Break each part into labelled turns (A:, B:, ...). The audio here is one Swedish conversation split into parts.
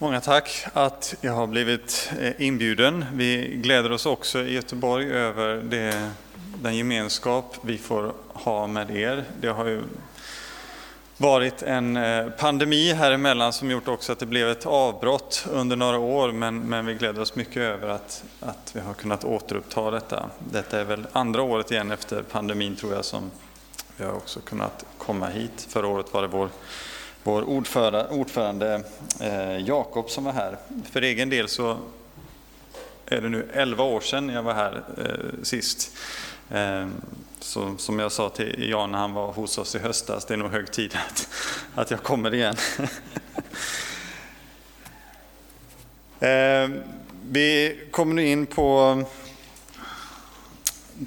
A: Många tack att jag har blivit eh, inbjuden. Vi gläder oss också i Göteborg över det, den gemenskap vi får ha med er. Det har ju varit en eh, pandemi här emellan som gjort också att det blev ett avbrott under några år, men, men vi gläder oss mycket över att, att vi har kunnat återuppta detta. Detta är väl andra året igen efter pandemin tror jag som vi har också kunnat komma hit. Förra året var det vår vår ordförande, ordförande eh, Jakob som var här. För egen del så är det nu 11 år sedan jag var här eh, sist. Eh, så, som jag sa till Jan när han var hos oss i höstas, det är nog hög tid att, att jag kommer igen. eh, vi kommer nu in på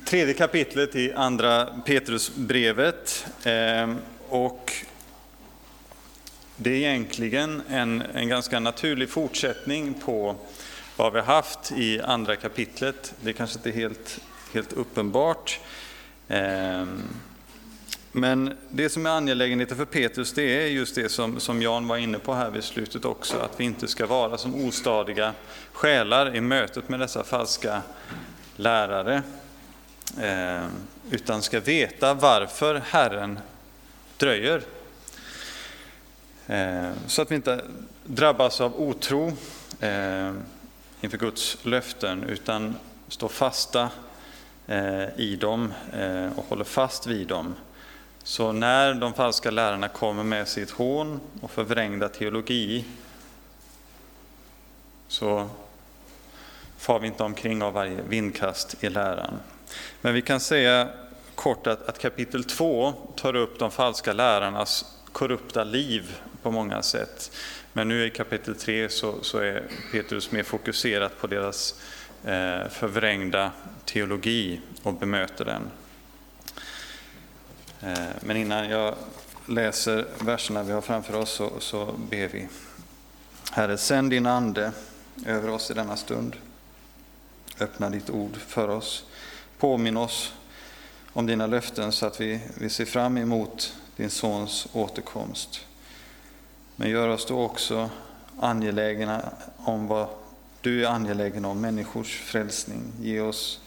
A: tredje kapitlet i andra Petrusbrevet. Eh, och det är egentligen en, en ganska naturlig fortsättning på vad vi har haft i andra kapitlet. Det är kanske inte är helt, helt uppenbart. Ehm, men det som är angelägenheten för Petrus, det är just det som, som Jan var inne på här vid slutet också, att vi inte ska vara som ostadiga själar i mötet med dessa falska lärare, ehm, utan ska veta varför Herren dröjer Eh, så att vi inte drabbas av otro eh, inför Guds löften, utan står fasta eh, i dem och håller fast vid dem. Så när de falska lärarna kommer med sitt hån och förvrängda teologi, så far vi inte omkring av varje vindkast i läran. Men vi kan säga kort att, att kapitel 2 tar upp de falska lärarnas korrupta liv på många sätt. Men nu i kapitel 3 så, så är Petrus mer fokuserat på deras eh, förvrängda teologi och bemöter den. Eh, men innan jag läser verserna vi har framför oss så, så ber vi. Herre, sänd din ande över oss i denna stund. Öppna ditt ord för oss. Påminn oss om dina löften så att vi, vi ser fram emot din sons återkomst. Men gör oss då också angelägna om vad du är angelägen om, människors frälsning. Ge oss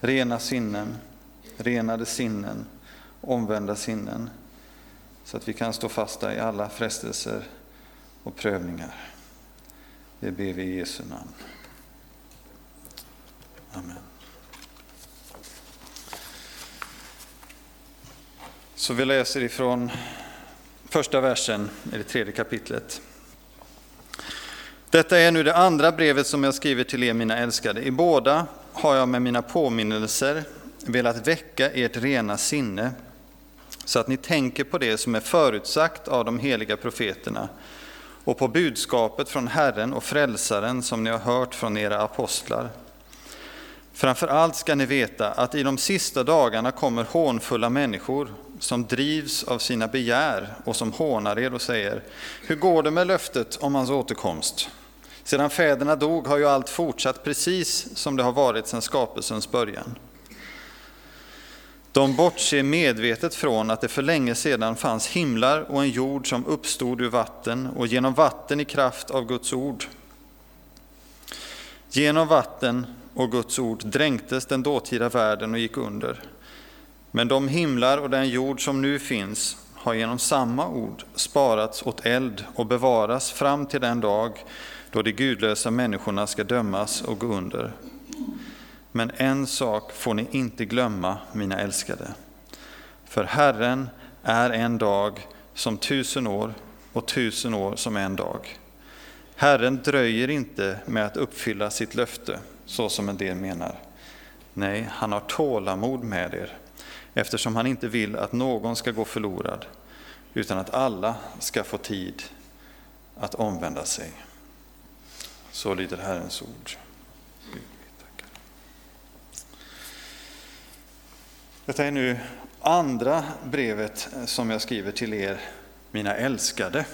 A: rena sinnen, renade sinnen, omvända sinnen, så att vi kan stå fasta i alla frestelser och prövningar. Det ber vi i Jesu namn. Amen. Så vi läser ifrån första versen i det tredje kapitlet. Detta är nu det andra brevet som jag skriver till er, mina älskade. I båda har jag med mina påminnelser velat väcka ert rena sinne, så att ni tänker på det som är förutsagt av de heliga profeterna och på budskapet från Herren och Frälsaren som ni har hört från era apostlar. Framför allt ska ni veta att i de sista dagarna kommer hånfulla människor som drivs av sina begär och som hånar er och säger, hur går det med löftet om hans återkomst? Sedan fäderna dog har ju allt fortsatt precis som det har varit sedan skapelsens början. De bortser medvetet från att det för länge sedan fanns himlar och en jord som uppstod ur vatten och genom vatten i kraft av Guds ord. Genom vatten och Guds ord dränktes den dåtida världen och gick under. Men de himlar och den jord som nu finns har genom samma ord sparats åt eld och bevaras fram till den dag då de gudlösa människorna ska dömas och gå under. Men en sak får ni inte glömma, mina älskade. För Herren är en dag som tusen år och tusen år som en dag. Herren dröjer inte med att uppfylla sitt löfte, så som en del menar. Nej, han har tålamod med er eftersom han inte vill att någon ska gå förlorad, utan att alla ska få tid att omvända sig. Så lyder Herrens ord. Detta är nu andra brevet som jag skriver till er, mina älskade.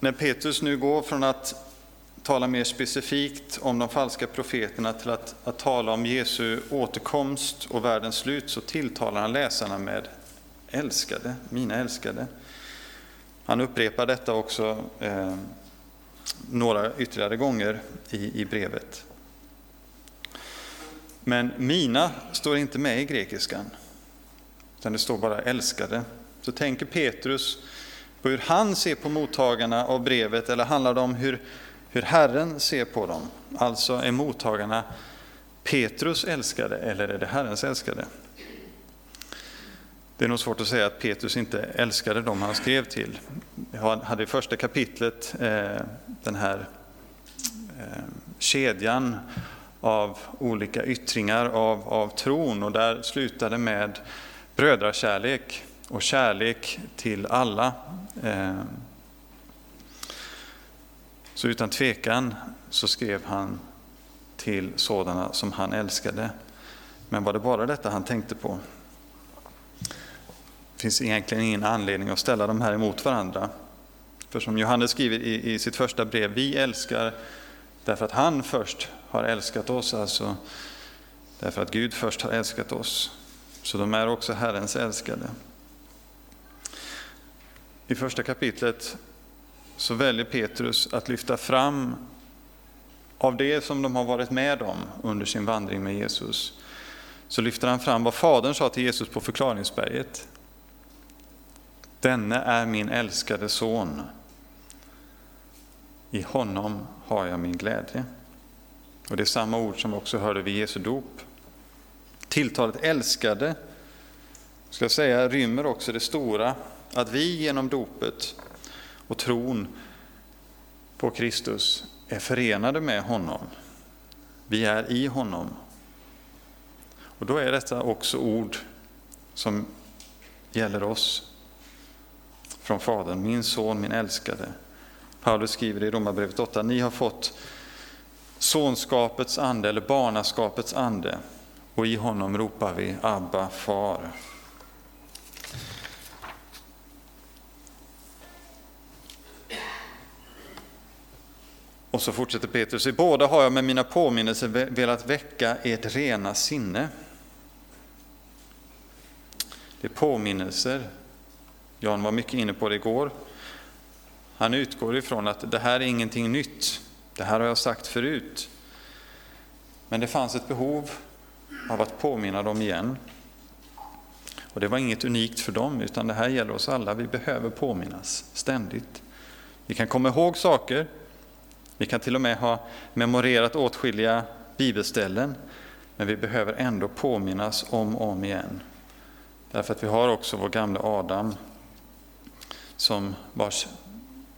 A: När Petrus nu går från att tala mer specifikt om de falska profeterna till att, att tala om Jesu återkomst och världens slut så tilltalar han läsarna med älskade, mina älskade. Han upprepar detta också eh, några ytterligare gånger i, i brevet. Men mina står inte med i grekiskan, utan det står bara älskade. Så tänker Petrus på hur han ser på mottagarna av brevet, eller handlar det om hur, hur Herren ser på dem? Alltså, är mottagarna Petrus älskade eller är det Herrens älskade? Det är nog svårt att säga att Petrus inte älskade dem han skrev till. Han hade i första kapitlet eh, den här eh, kedjan av olika yttringar av, av tron och där slutade med brödrakärlek och kärlek till alla. Eh, så utan tvekan så skrev han till sådana som han älskade. Men var det bara detta han tänkte på? Det finns egentligen ingen anledning att ställa de här emot varandra. För som Johannes skriver i, i sitt första brev, vi älskar därför att han först har älskat oss, alltså därför att Gud först har älskat oss. Så de är också Herrens älskade. I första kapitlet så väljer Petrus att lyfta fram av det som de har varit med om under sin vandring med Jesus. Så lyfter han fram vad Fadern sa till Jesus på förklaringsberget. Denne är min älskade son. I honom har jag min glädje. Och det är samma ord som vi också hörde vid Jesu dop. Tilltalet älskade, ska jag säga, rymmer också det stora att vi genom dopet och tron på Kristus är förenade med honom. Vi är i honom. Och då är detta också ord som gäller oss från Fadern, min son, min älskade. Paulus skriver i Romarbrevet 8, ni har fått sonskapets ande eller barnaskapets ande och i honom ropar vi Abba, far. Och så fortsätter Petrus, i båda har jag med mina påminnelser velat väcka ert rena sinne. Det är påminnelser. Jan var mycket inne på det igår. Han utgår ifrån att det här är ingenting nytt. Det här har jag sagt förut. Men det fanns ett behov av att påminna dem igen. Och det var inget unikt för dem, utan det här gäller oss alla. Vi behöver påminnas ständigt. Vi kan komma ihåg saker, vi kan till och med ha memorerat åtskilliga bibelställen, men vi behöver ändå påminnas om och om igen. Därför att vi har också vår gamla Adam, som vars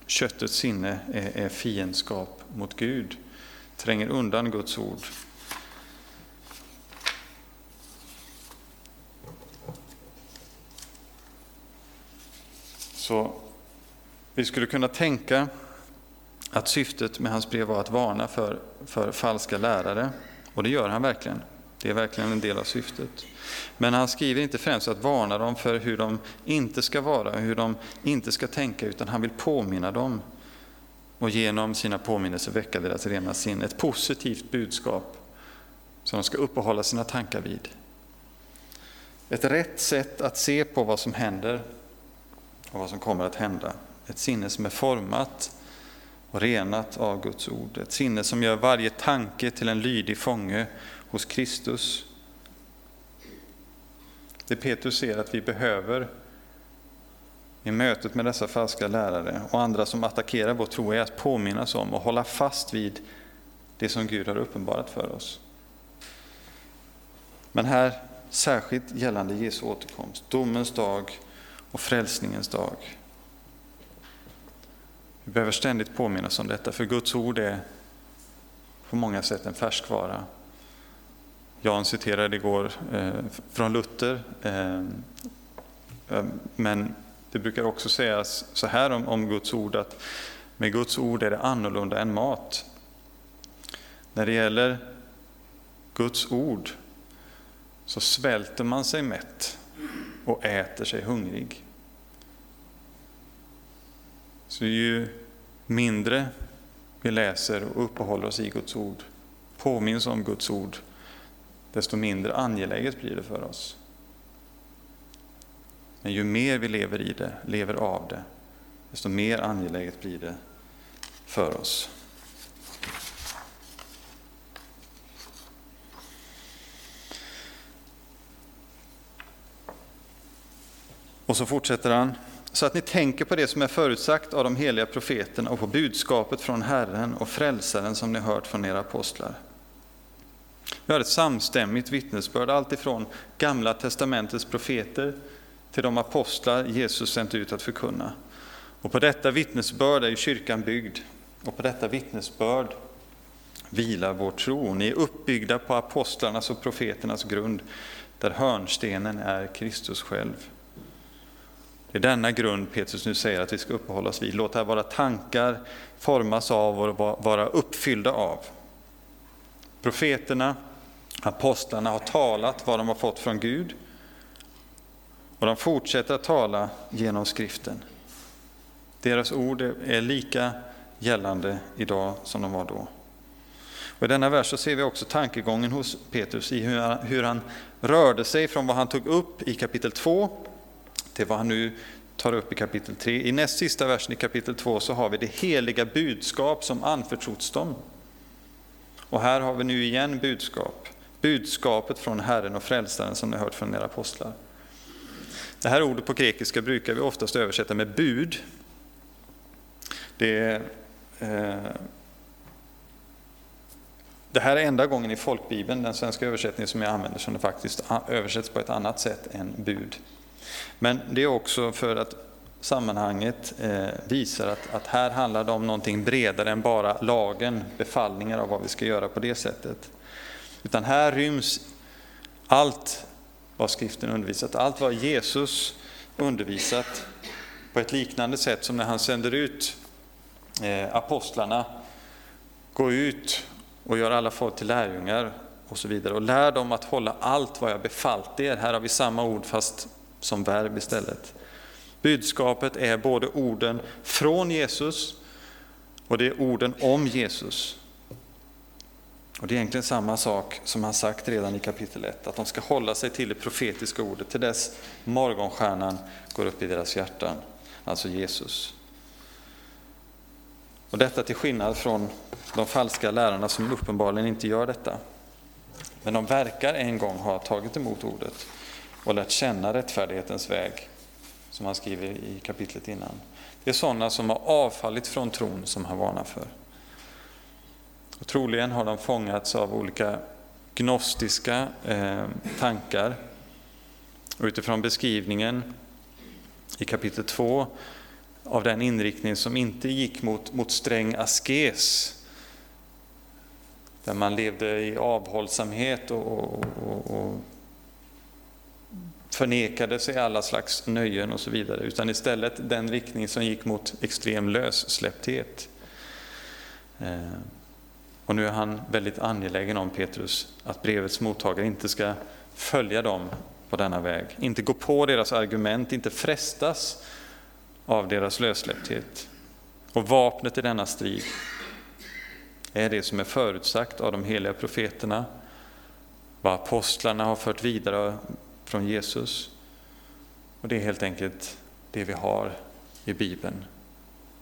A: köttets sinne är, är fiendskap mot Gud, tränger undan Guds ord. Så vi skulle kunna tänka att syftet med hans brev var att varna för, för falska lärare. Och det gör han verkligen. Det är verkligen en del av syftet. Men han skriver inte främst att varna dem för hur de inte ska vara, hur de inte ska tänka, utan han vill påminna dem och genom sina påminnelser väcka deras rena sinne. Ett positivt budskap som de ska uppehålla sina tankar vid. Ett rätt sätt att se på vad som händer och vad som kommer att hända. Ett sinne som är format och renat av Guds ord. Ett sinne som gör varje tanke till en lydig fånge hos Kristus. Det Petrus ser att vi behöver i mötet med dessa falska lärare och andra som attackerar vår tro är att påminnas om och hålla fast vid det som Gud har uppenbarat för oss. Men här särskilt gällande Jesu återkomst, domens dag och frälsningens dag. Vi behöver ständigt påminnas om detta, för Guds ord är på många sätt en färskvara. Jan citerade igår eh, från Luther, eh, eh, men det brukar också sägas så här om, om Guds ord, att med Guds ord är det annorlunda än mat. När det gäller Guds ord så svälter man sig mätt och äter sig hungrig. Så ju mindre vi läser och uppehåller oss i Guds ord, påminns om Guds ord, desto mindre angeläget blir det för oss. Men ju mer vi lever i det, lever av det, desto mer angeläget blir det för oss. Och så fortsätter han. Så att ni tänker på det som är förutsagt av de heliga profeterna och på budskapet från Herren och Frälsaren som ni hört från era apostlar. Vi har ett samstämmigt vittnesbörd, alltifrån Gamla testamentets profeter till de apostlar Jesus sänt ut att förkunna. Och på detta vittnesbörd är ju kyrkan byggd, och på detta vittnesbörd vilar vår tro. Ni är uppbyggda på apostlarnas och profeternas grund, där hörnstenen är Kristus själv. Det är denna grund Petrus nu säger att vi ska uppehålla oss vid. Låta våra tankar formas av och vara uppfyllda av. Profeterna, apostlarna har talat vad de har fått från Gud och de fortsätter att tala genom skriften. Deras ord är lika gällande idag som de var då. Och I denna vers så ser vi också tankegången hos Petrus i hur han, hur han rörde sig från vad han tog upp i kapitel 2 till vad han nu tar upp i kapitel 3. I näst sista versen i kapitel 2 så har vi det heliga budskap som anförtrotts dem. Och här har vi nu igen budskap. Budskapet från Herren och Frälsaren som ni hört från era apostlar. Det här ordet på grekiska brukar vi oftast översätta med bud. Det, eh, det här är enda gången i folkbibeln, den svenska översättningen som jag använder, som det faktiskt översätts på ett annat sätt än bud. Men det är också för att sammanhanget eh, visar att, att här handlar det om någonting bredare än bara lagen, befallningar av vad vi ska göra på det sättet. Utan här ryms allt vad skriften undervisat, allt vad Jesus undervisat på ett liknande sätt som när han sänder ut eh, apostlarna, gå ut och gör alla folk till lärjungar och så vidare och lär dem att hålla allt vad jag befallt er. Här har vi samma ord fast som verb istället. Budskapet är både orden från Jesus och det är orden om Jesus. Och Det är egentligen samma sak som han sagt redan i kapitel 1, att de ska hålla sig till det profetiska ordet till dess morgonstjärnan går upp i deras hjärtan, alltså Jesus. Och Detta till skillnad från de falska lärarna som uppenbarligen inte gör detta. Men de verkar en gång ha tagit emot ordet och lärt känna rättfärdighetens väg, som han skriver i kapitlet innan. Det är sådana som har avfallit från tron som han varnar för. Och troligen har de fångats av olika gnostiska eh, tankar. Och utifrån beskrivningen i kapitel 2 av den inriktning som inte gick mot, mot sträng askes, där man levde i avhållsamhet och, och, och, och förnekade sig alla slags nöjen och så vidare, utan istället den riktning som gick mot extrem lössläppthet. Eh, och nu är han väldigt angelägen om, Petrus, att brevets mottagare inte ska följa dem på denna väg, inte gå på deras argument, inte frestas av deras lössläppthet. Och vapnet i denna strid är det som är förutsagt av de heliga profeterna, vad apostlarna har fört vidare från Jesus. Och det är helt enkelt det vi har i Bibeln,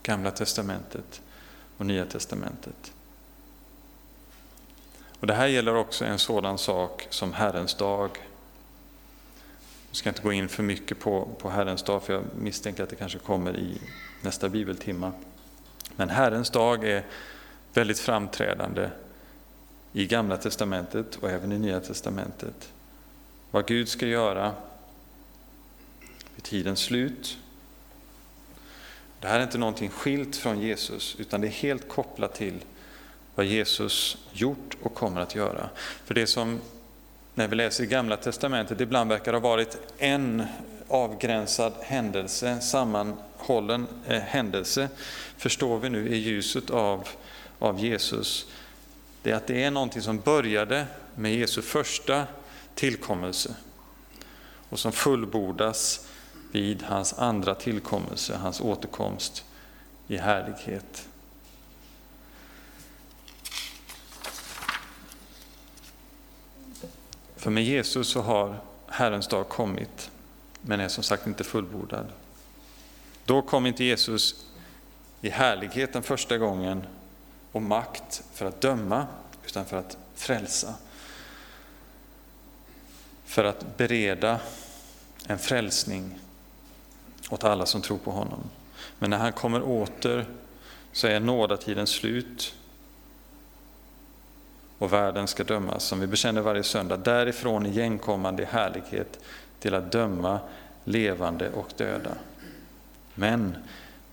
A: Gamla testamentet och Nya testamentet. Och Det här gäller också en sådan sak som Herrens dag. Jag ska inte gå in för mycket på, på Herrens dag, för jag misstänker att det kanske kommer i nästa bibeltimma. Men Herrens dag är väldigt framträdande i Gamla testamentet och även i Nya testamentet vad Gud ska göra vid tidens slut. Det här är inte någonting skilt från Jesus, utan det är helt kopplat till vad Jesus gjort och kommer att göra. För det som, när vi läser i Gamla Testamentet, ibland verkar ha varit en avgränsad händelse, sammanhållen eh, händelse, förstår vi nu i ljuset av, av Jesus, det är att det är någonting som började med Jesu första tillkommelse och som fullbordas vid hans andra tillkommelse, hans återkomst i härlighet. För med Jesus så har Herrens dag kommit, men är som sagt inte fullbordad. Då kom inte Jesus i härlighet den första gången och makt för att döma, utan för att frälsa. För att bereda en frälsning åt alla som tror på honom. Men när han kommer åter så är nådatiden slut och världen ska dömas, som vi bekänner varje söndag, därifrån igenkommande i härlighet till att döma levande och döda. Men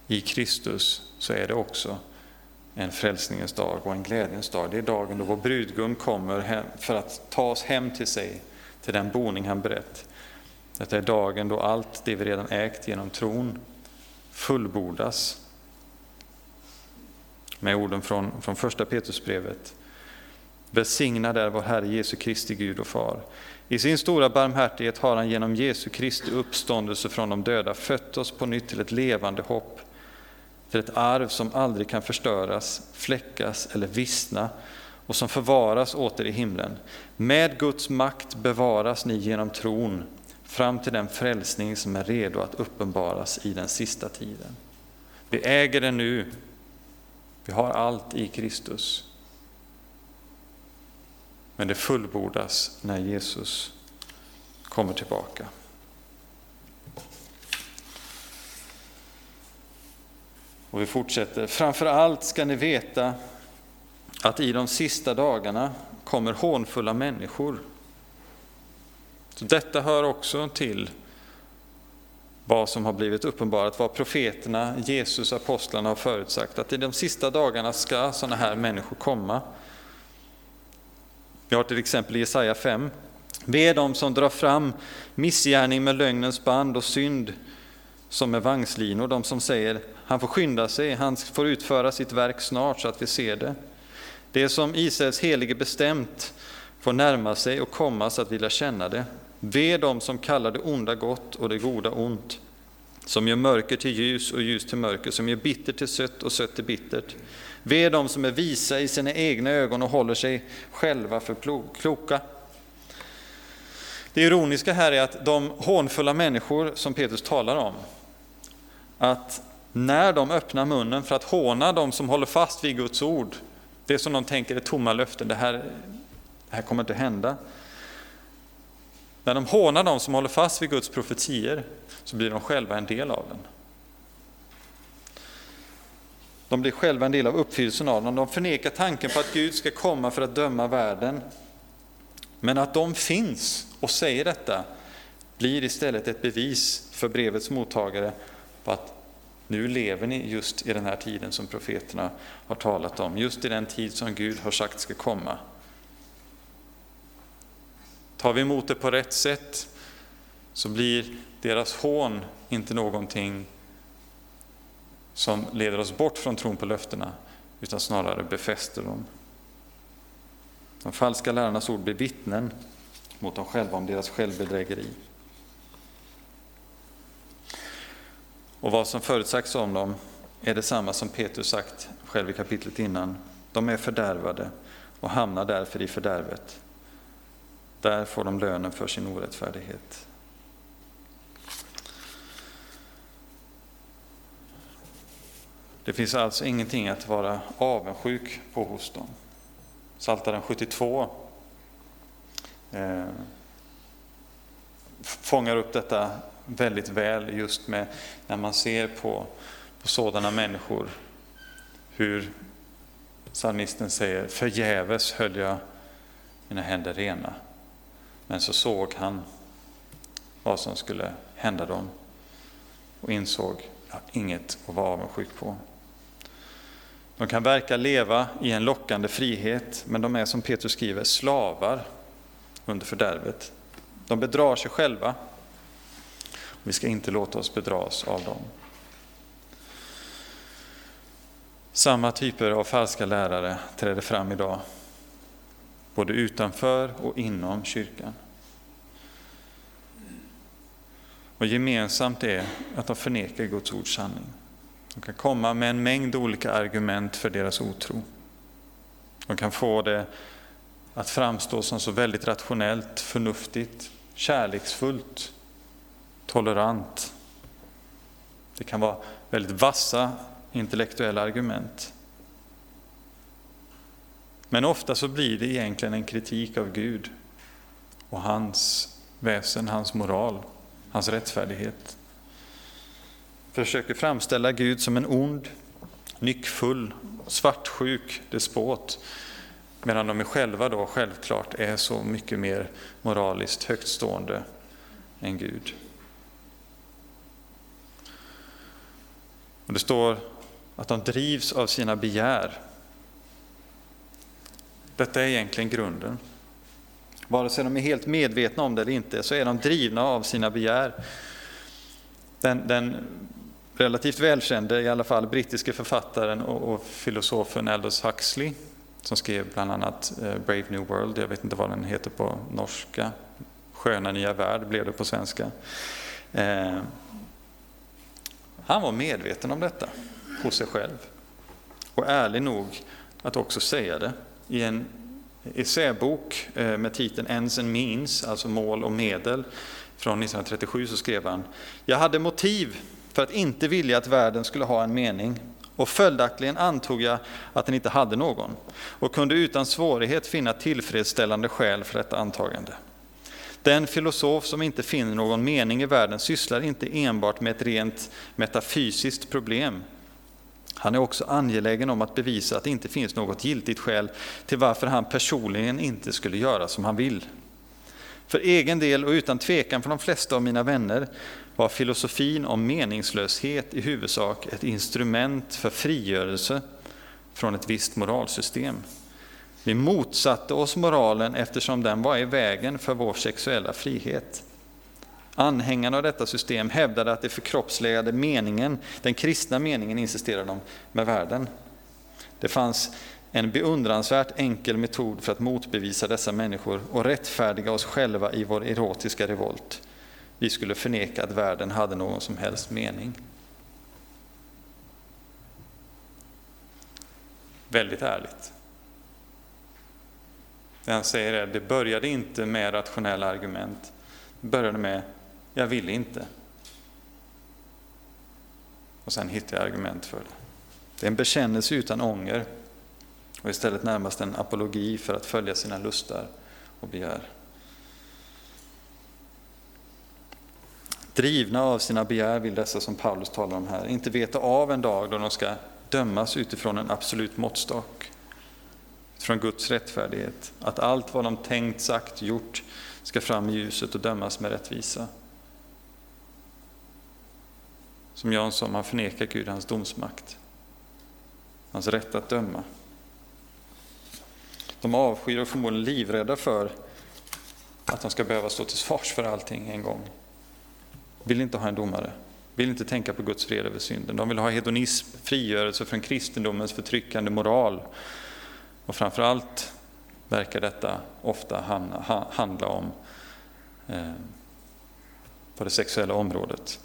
A: i Kristus så är det också en frälsningens dag och en glädjens dag. Det är dagen då vår brudgum kommer för att ta oss hem till sig, till den boning han berett. Detta är dagen då allt det vi redan ägt genom tron fullbordas. Med orden från, från första Petrusbrevet. Välsignad är vår Herre Jesu Kristi Gud och Far. I sin stora barmhärtighet har han genom Jesu Kristi uppståndelse från de döda fött oss på nytt till ett levande hopp, till ett arv som aldrig kan förstöras, fläckas eller vissna och som förvaras åter i himlen. Med Guds makt bevaras ni genom tron fram till den frälsning som är redo att uppenbaras i den sista tiden. Vi äger den nu. Vi har allt i Kristus. Men det fullbordas när Jesus kommer tillbaka. Och vi fortsätter. Framför allt ska ni veta att i de sista dagarna kommer hånfulla människor så detta hör också till vad som har blivit uppenbarat, vad profeterna, Jesus, apostlarna har förutsagt, att i de sista dagarna ska sådana här människor komma. Vi har till exempel i Jesaja 5. Ve dem som drar fram missgärning med lögnens band och synd som med vagnslinor, de som säger han får skynda sig, han får utföra sitt verk snart så att vi ser det. Det som Israels helige bestämt får närma sig och komma så att vi lär känna det. Ve dem som kallar det onda gott och det goda ont, som gör mörker till ljus och ljus till mörker, som gör bittert till sött och sött till bittert. Ve dem som är visa i sina egna ögon och håller sig själva för kloka. Det ironiska här är att de hånfulla människor som Petrus talar om, att när de öppnar munnen för att håna de som håller fast vid Guds ord, det som de tänker är tomma löften, det här, det här kommer inte hända. När de hånar de som håller fast vid Guds profetier så blir de själva en del av den. De blir själva en del av uppfyllelsen av den. De förnekar tanken på att Gud ska komma för att döma världen. Men att de finns och säger detta blir istället ett bevis för brevets mottagare på att nu lever ni just i den här tiden som profeterna har talat om, just i den tid som Gud har sagt ska komma. Tar vi emot det på rätt sätt så blir deras hån inte någonting som leder oss bort från tron på löftena, utan snarare befäster dem. De falska lärarnas ord blir vittnen mot dem själva om deras självbedrägeri. Och vad som förutsagts om dem är detsamma som Petrus sagt själv i kapitlet innan. De är fördärvade och hamnar därför i fördärvet. Där får de lönen för sin orättfärdighet. Det finns alltså ingenting att vara avundsjuk på hos dem. Psaltaren 72 eh, fångar upp detta väldigt väl just med när man ser på, på sådana människor. Hur psalmisten säger, förgäves höll jag mina händer rena. Men så såg han vad som skulle hända dem och insåg att inget att vara avundsjuk på. De kan verka leva i en lockande frihet, men de är som Petrus skriver slavar under fördärvet. De bedrar sig själva. Vi ska inte låta oss bedras av dem. Samma typer av falska lärare träder fram idag både utanför och inom kyrkan. Och gemensamt är att de förnekar Guds ords sanning. De kan komma med en mängd olika argument för deras otro. De kan få det att framstå som så väldigt rationellt, förnuftigt, kärleksfullt, tolerant. Det kan vara väldigt vassa intellektuella argument. Men ofta så blir det egentligen en kritik av Gud och hans väsen, hans moral, hans rättfärdighet. Försöker framställa Gud som en ond, nyckfull, svartsjuk despot medan de själva då självklart är så mycket mer moraliskt högtstående än Gud. Och det står att de drivs av sina begär. Detta är egentligen grunden. Vare sig de är helt medvetna om det eller inte så är de drivna av sina begär. Den, den relativt välkände, i alla fall brittiske författaren och, och filosofen Aldous Huxley som skrev bland annat eh, Brave New World, jag vet inte vad den heter på norska, Sköna nya värld blev det på svenska. Eh, han var medveten om detta hos sig själv. Och ärlig nog att också säga det. I en essäbok eh, med titeln Ends and Means, alltså mål och medel, från 1937 så skrev han Jag hade motiv för att inte vilja att världen skulle ha en mening. Och följaktligen antog jag att den inte hade någon. Och kunde utan svårighet finna tillfredsställande skäl för detta antagande. Den filosof som inte finner någon mening i världen sysslar inte enbart med ett rent metafysiskt problem. Han är också angelägen om att bevisa att det inte finns något giltigt skäl till varför han personligen inte skulle göra som han vill. För egen del och utan tvekan för de flesta av mina vänner var filosofin om meningslöshet i huvudsak ett instrument för frigörelse från ett visst moralsystem. Vi motsatte oss moralen eftersom den var i vägen för vår sexuella frihet. Anhängarna av detta system hävdade att det förkroppsligade meningen, den kristna meningen insisterade de, med världen. Det fanns en beundransvärt enkel metod för att motbevisa dessa människor och rättfärdiga oss själva i vår erotiska revolt. Vi skulle förneka att världen hade någon som helst mening. Väldigt ärligt. Det han säger är, det började inte med rationella argument. Det började med, jag ville inte. Och sen hittade jag argument för det. Det är en bekännelse utan ånger och istället närmast en apologi för att följa sina lustar och begär. Drivna av sina begär vill dessa som Paulus talar om här inte veta av en dag då de ska dömas utifrån en absolut måttstock från Guds rättfärdighet. Att allt vad de tänkt, sagt, gjort ska fram i ljuset och dömas med rättvisa. Som Jan sa, man förnekar Gud hans domsmakt, hans rätt att döma. De avskyr och förmodligen livrädda för att de ska behöva stå till svars för allting en gång. Vill inte ha en domare, vill inte tänka på Guds fred över synden. De vill ha hedonism, frigörelse från kristendomens förtryckande moral och framför allt verkar detta ofta handla om eh, på det sexuella området.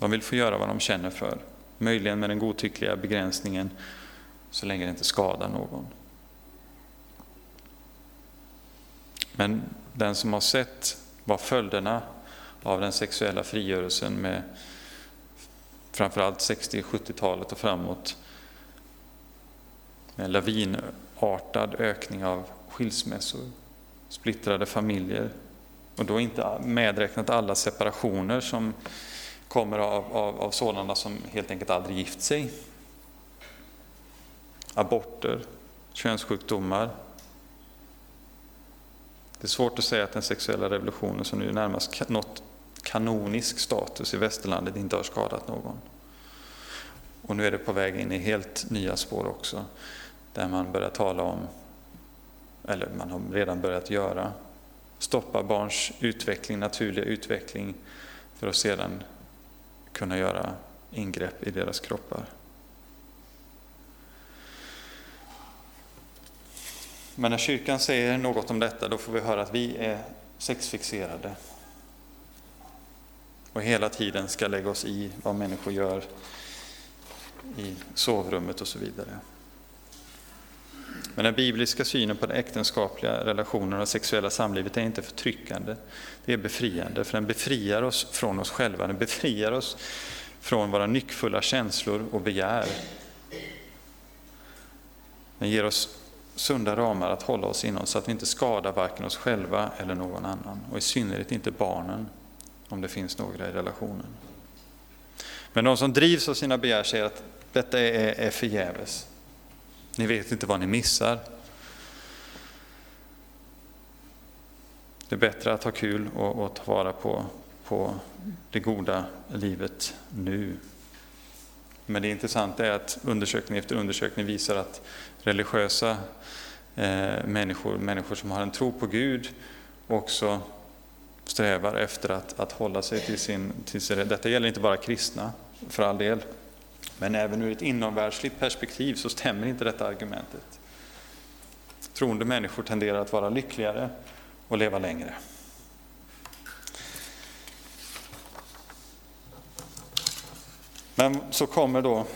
A: De vill få göra vad de känner för, möjligen med den godtyckliga begränsningen så länge det inte skadar någon. Men den som har sett vad följderna av den sexuella frigörelsen med framförallt 60-70-talet och framåt med lavinartad ökning av skilsmässor, splittrade familjer och då inte medräknat alla separationer som kommer av, av, av sådana som helt enkelt aldrig gift sig. Aborter, könssjukdomar. Det är svårt att säga att den sexuella revolutionen som nu närmast nått kanonisk status i västerlandet inte har skadat någon. Och nu är det på väg in i helt nya spår också där man börjar tala om, eller man har redan börjat göra, stoppa barns utveckling, naturliga utveckling för att sedan kunna göra ingrepp i deras kroppar. Men när kyrkan säger något om detta, då får vi höra att vi är sexfixerade och hela tiden ska lägga oss i vad människor gör i sovrummet och så vidare. Men den bibliska synen på den äktenskapliga relationen och sexuella samlivet är inte förtryckande. Det är befriande, för den befriar oss från oss själva. Den befriar oss från våra nyckfulla känslor och begär. Den ger oss sunda ramar att hålla oss inom så att vi inte skadar varken oss själva eller någon annan. Och i synnerhet inte barnen, om det finns några i relationen. Men de som drivs av sina begär säger att detta är, är förgäves. Ni vet inte vad ni missar. Det är bättre att ha kul och, och ta vara på, på det goda livet nu. Men det intressanta är att undersökning efter undersökning visar att religiösa eh, människor, människor som har en tro på Gud, också strävar efter att, att hålla sig till sin, till sin... Detta gäller inte bara kristna, för all del. Men även ur ett inomvärldsligt perspektiv så stämmer inte detta argumentet. Troende människor tenderar att vara lyckligare och leva längre. Men så kommer då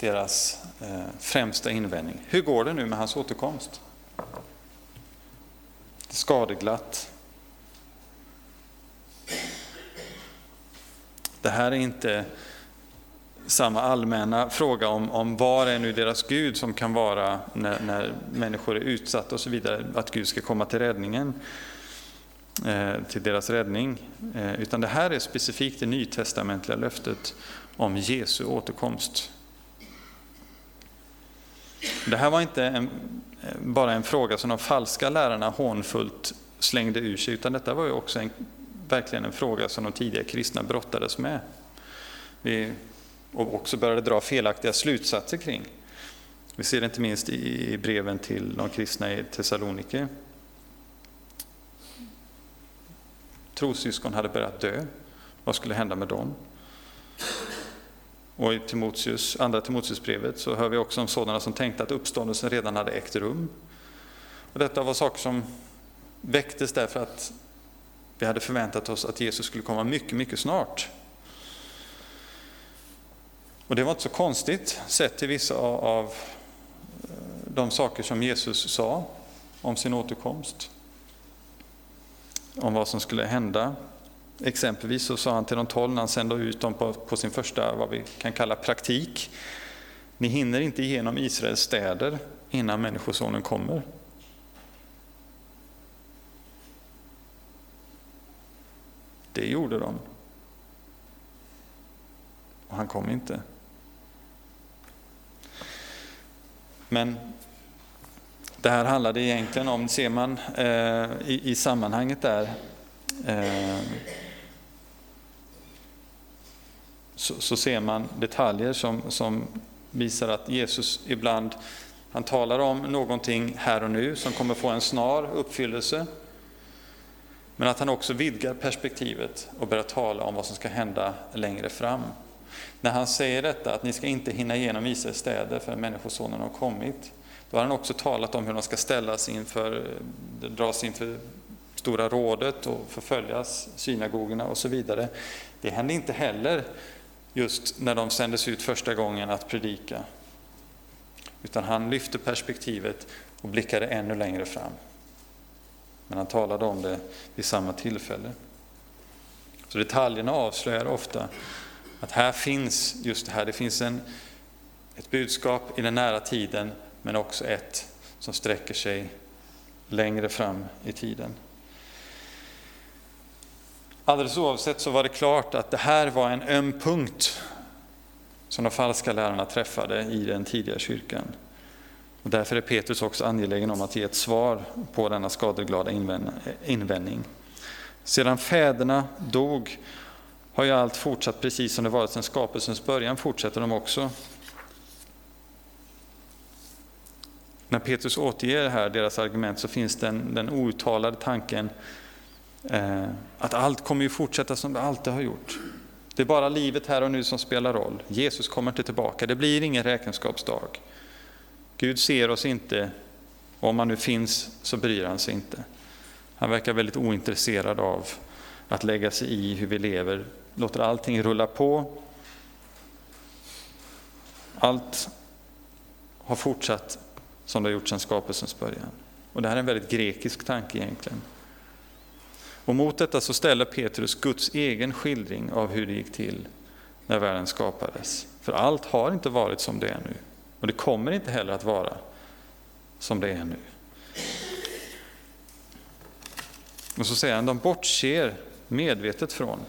A: deras eh, främsta invändning. Hur går det nu med hans återkomst? Skadeglatt. Det här är inte samma allmänna fråga om, om var är nu deras Gud som kan vara när, när människor är utsatta och så vidare, att Gud ska komma till räddningen, eh, till deras räddning. Eh, utan det här är specifikt det nytestamentliga löftet om Jesu återkomst. Det här var inte en, eh, bara en fråga som de falska lärarna hånfullt slängde ur sig, utan detta var ju också en, verkligen en fråga som de tidiga kristna brottades med. Vi och också började dra felaktiga slutsatser kring. Vi ser det inte minst i breven till de kristna i Thessalonike. Trossyskon hade börjat dö. Vad skulle hända med dem? Och i Timotius, andra Timoteusbrevet så hör vi också om sådana som tänkte att uppståndelsen redan hade ägt rum. Och detta var saker som väcktes därför att vi hade förväntat oss att Jesus skulle komma mycket, mycket snart. Och det var inte så konstigt sett till vissa av eh, de saker som Jesus sa om sin återkomst. Om vad som skulle hända. Exempelvis så sa han till de tolv när han sände ut dem på, på sin första, vad vi kan kalla praktik. Ni hinner inte igenom Israels städer innan Människosonen kommer. Det gjorde de. Och han kom inte. Men det här handlade egentligen om, ser man eh, i, i, sammanhanget där, eh, så, så, ser man detaljer som, som visar att Jesus ibland han talar om någonting här och nu som kommer få en snar uppfyllelse. Men att han också vidgar perspektivet och börjar tala om vad som ska hända längre fram. När han säger detta, att ni ska inte hinna igenom Israels städer förrän Människosonen har kommit, då har han också talat om hur de ska ställas inför, dras inför Stora rådet och förföljas, synagogorna och så vidare. Det hände inte heller just när de sändes ut första gången att predika. Utan han lyfte perspektivet och blickade ännu längre fram. Men han talade om det vid samma tillfälle. Så detaljerna avslöjar ofta att här finns just det här, det finns en, ett budskap i den nära tiden, men också ett som sträcker sig längre fram i tiden. Alldeles oavsett så var det klart att det här var en öm punkt som de falska lärarna träffade i den tidiga kyrkan. Och därför är Petrus också angelägen om att ge ett svar på denna skadeglada invändning. Sedan fäderna dog har ju allt fortsatt precis som det varit sedan skapelsens början, fortsätter de också. När Petrus återger här deras argument så finns den, den outtalade tanken eh, att allt kommer ju fortsätta som det alltid har gjort. Det är bara livet här och nu som spelar roll. Jesus kommer inte tillbaka, det blir ingen räkenskapsdag. Gud ser oss inte, och om han nu finns så bryr han sig inte. Han verkar väldigt ointresserad av att lägga sig i hur vi lever låter allting rulla på. Allt har fortsatt som det har gjort sedan skapelsens början. Och det här är en väldigt grekisk tanke egentligen. Och mot detta så ställer Petrus Guds egen skildring av hur det gick till när världen skapades. För allt har inte varit som det är nu. Och det kommer inte heller att vara som det är nu. Och så säger han, de bortser medvetet från.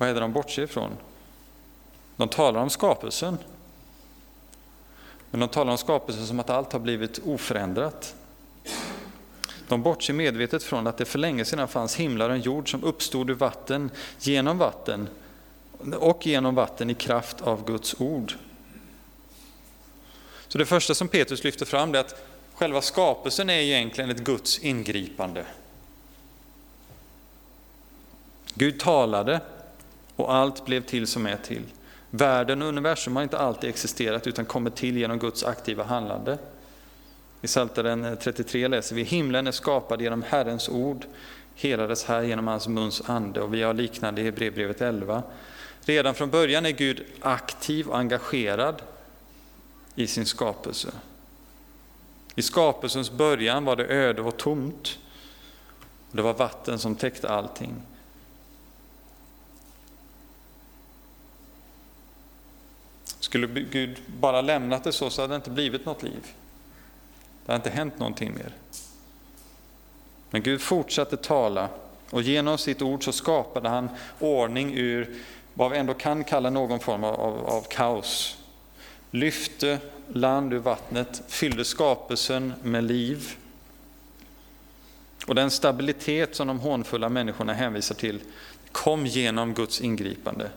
A: Vad är det de bortser ifrån? De talar om skapelsen. Men de talar om skapelsen som att allt har blivit oförändrat. De bortser medvetet från att det för länge sedan fanns himlar och en jord som uppstod ur vatten, genom vatten och genom vatten i kraft av Guds ord. Så det första som Petrus lyfter fram är att själva skapelsen är egentligen ett Guds ingripande. Gud talade och allt blev till som är till. Världen och universum har inte alltid existerat utan kommit till genom Guds aktiva handlande. I Psaltaren 33 läser vi himlen är skapad genom Herrens ord, helades här genom hans muns ande och vi har liknande i Hebreerbrevet 11. Redan från början är Gud aktiv och engagerad i sin skapelse. I skapelsens början var det öde och tomt. Det var vatten som täckte allting. Skulle Gud bara lämnat det så, så hade det inte blivit något liv. Det hade inte hänt någonting mer. Men Gud fortsatte tala och genom sitt ord så skapade han ordning ur vad vi ändå kan kalla någon form av, av, av kaos. Lyfte land ur vattnet, fyllde skapelsen med liv. Och den stabilitet som de hånfulla människorna hänvisar till kom genom Guds ingripande.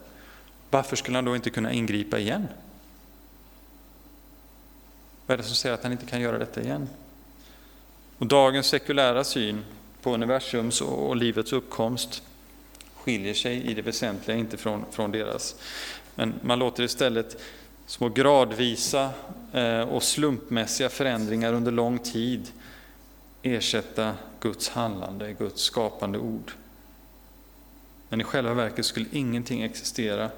A: Varför skulle han då inte kunna ingripa igen? Vad är det som säger att han inte kan göra detta igen? Och dagens sekulära syn på universums och livets uppkomst skiljer sig i det väsentliga inte från, från deras. Men man låter istället små gradvisa eh, och slumpmässiga förändringar under lång tid ersätta Guds handlande, Guds skapande ord. Men i själva verket skulle ingenting existera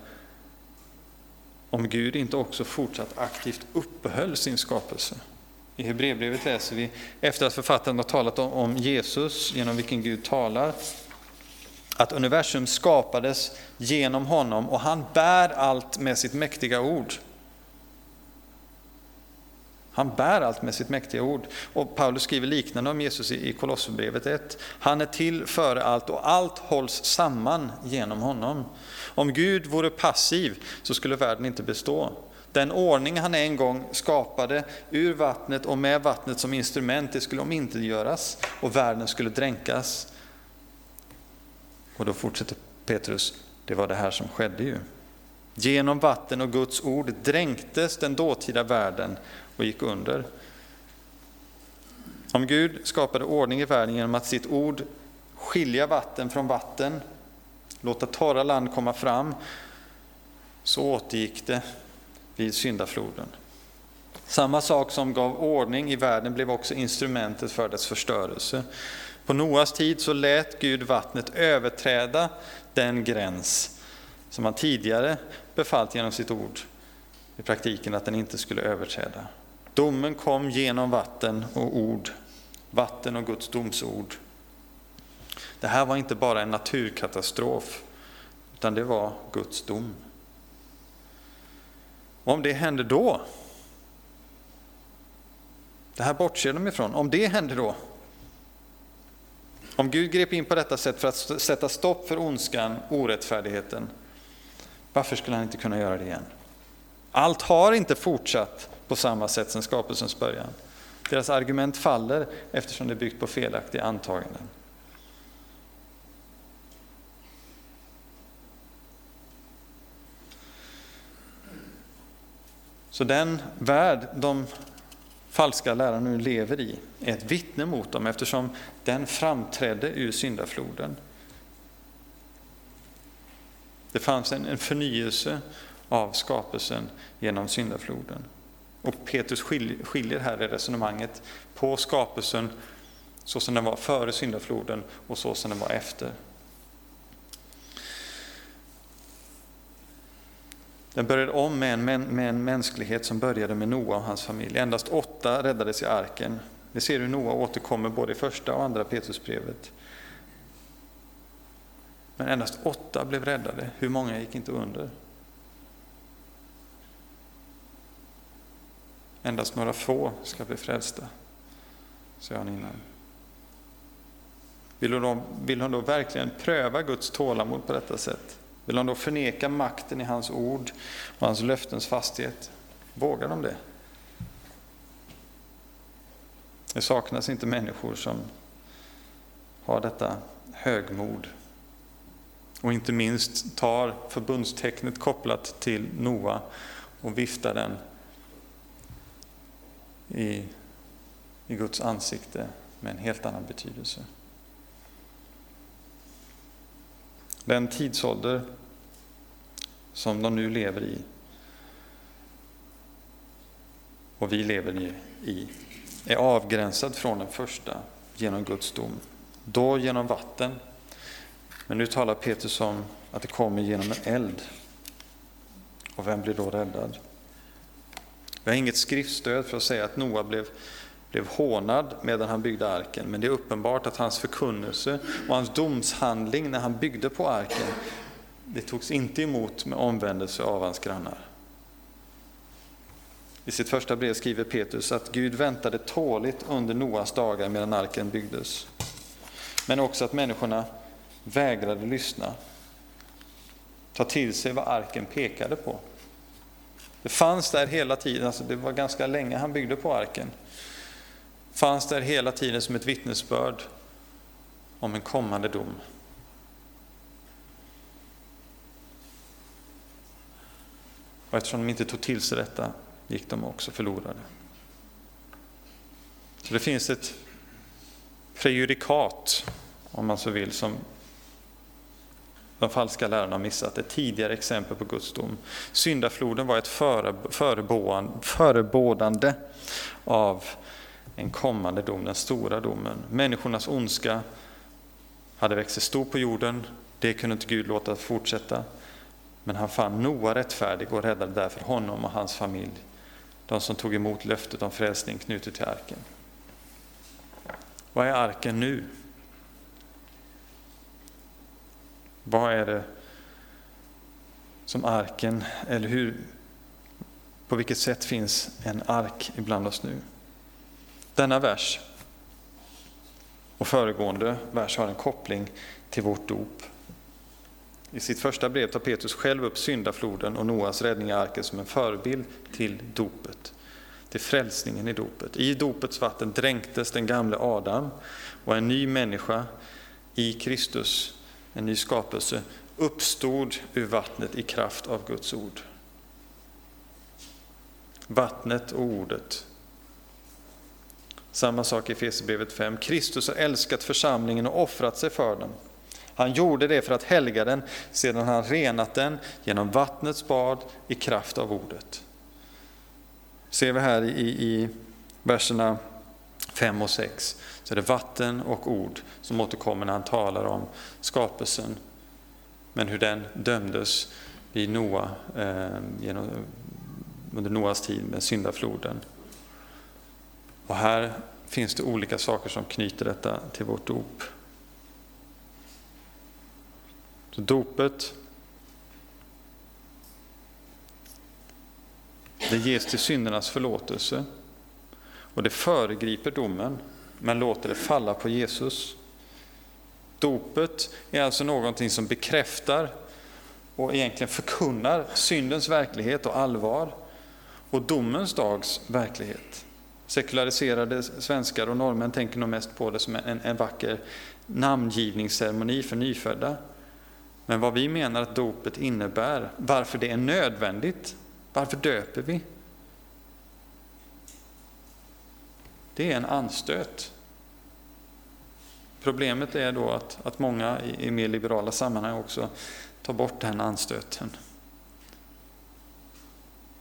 A: om Gud inte också fortsatt aktivt uppehöll sin skapelse. I Hebreerbrevet läser vi, efter att författaren har talat om Jesus, genom vilken Gud talar, att universum skapades genom honom och han bär allt med sitt mäktiga ord. Han bär allt med sitt mäktiga ord. Och Paulus skriver liknande om Jesus i Kolosserbrevet 1. Han är till före allt och allt hålls samman genom honom. Om Gud vore passiv så skulle världen inte bestå. Den ordning han en gång skapade ur vattnet och med vattnet som instrument, det skulle omintetgöras och världen skulle dränkas. Och då fortsätter Petrus, det var det här som skedde ju. Genom vatten och Guds ord dränktes den dåtida världen och gick under. Om Gud skapade ordning i världen genom att sitt ord skilja vatten från vatten, låta torra land komma fram, så återgick det vid syndafloden. Samma sak som gav ordning i världen blev också instrumentet för dess förstörelse. På Noas tid så lät Gud vattnet överträda den gräns som han tidigare befallt genom sitt ord, i praktiken att den inte skulle överträda. Domen kom genom vatten och ord, vatten och Guds domsord. Det här var inte bara en naturkatastrof, utan det var Guds dom. Och om det hände då, det här bortser de ifrån, om det hände då, om Gud grep in på detta sätt för att sätta stopp för ondskan, orättfärdigheten, varför skulle han inte kunna göra det igen? Allt har inte fortsatt på samma sätt sedan skapelsens början. Deras argument faller eftersom det är byggt på felaktiga antaganden. Så den värld de falska lärarna nu lever i är ett vittne mot dem eftersom den framträdde ur syndafloden. Det fanns en, förnyelse av skapelsen genom syndafloden. Och Petrus skiljer här i resonemanget på skapelsen så som den var före syndafloden och så som den var efter. Den började om med en, med en mänsklighet som började med Noa och hans familj. Endast åtta räddades i arken. Vi ser hur Noa återkommer både i första och andra Petrusbrevet. Men endast åtta blev räddade. Hur många gick inte under? Endast några få ska bli frälsta, sa han innan. Vill hon, då, vill hon då verkligen pröva Guds tålamod på detta sätt? Vill hon då förneka makten i hans ord och hans löftens fasthet? Vågar de det? Det saknas inte människor som har detta högmod och inte minst tar förbundstecknet kopplat till Noa och viftar den i, i Guds ansikte med en helt annan betydelse. Den tidsålder som de nu lever i och vi lever i är avgränsad från den första genom Guds dom. Då genom vatten. Men nu talar Petrus om att det kommer genom en eld. Och vem blir då räddad? Vi har inget skriftstöd för att säga att Noa blev, blev hånad medan han byggde arken, men det är uppenbart att hans förkunnelse och hans domshandling när han byggde på arken, det togs inte emot med omvändelse av hans grannar. I sitt första brev skriver Petrus att Gud väntade tåligt under Noas dagar medan arken byggdes. Men också att människorna vägrade lyssna, ta till sig vad arken pekade på. Det fanns där hela tiden, alltså det var ganska länge han byggde på arken. fanns där hela tiden som ett vittnesbörd om en kommande dom. Och eftersom de inte tog till sig detta gick de också förlorade. Så det finns ett prejudikat, om man så vill, som de falska lärarna har missat. Ett tidigare exempel på Guds dom. Syndafloden var ett förebådande av en kommande dom, den stora domen. Människornas ondska hade växt sig stor på jorden, det kunde inte Gud låta fortsätta. Men han fann Noa rättfärdig och räddade därför honom och hans familj, de som tog emot löftet om frälsning knutet till arken. Vad är arken nu? Vad är det som arken, eller hur, på vilket sätt finns en ark ibland oss nu? Denna vers och föregående vers har en koppling till vårt dop. I sitt första brev tar Petrus själv upp syndafloden och Noas räddning i arken som en förebild till dopet, till frälsningen i dopet. I dopets vatten dränktes den gamle Adam och en ny människa i Kristus en ny skapelse, uppstod ur vattnet i kraft av Guds ord. Vattnet och ordet. Samma sak i Efesierbrevet 5. Kristus har älskat församlingen och offrat sig för den. Han gjorde det för att helga den sedan han renat den genom vattnets bad i kraft av ordet. Ser vi här i, i verserna 5 och 6 så är det vatten och ord som återkommer när han talar om skapelsen, men hur den dömdes vid Noa, eh, genom, under Noas tid med syndafloden. Och här finns det olika saker som knyter detta till vårt dop. Så dopet det ges till syndernas förlåtelse och det föregriper domen men låter det falla på Jesus. Dopet är alltså någonting som bekräftar och egentligen förkunnar syndens verklighet och allvar och domens dags verklighet. Sekulariserade svenskar och norrmän tänker nog mest på det som en, en vacker namngivningsceremoni för nyfödda. Men vad vi menar att dopet innebär, varför det är nödvändigt, varför döper vi? Det är en anstöt. Problemet är då att, att många i, i mer liberala sammanhang också tar bort den anstöten.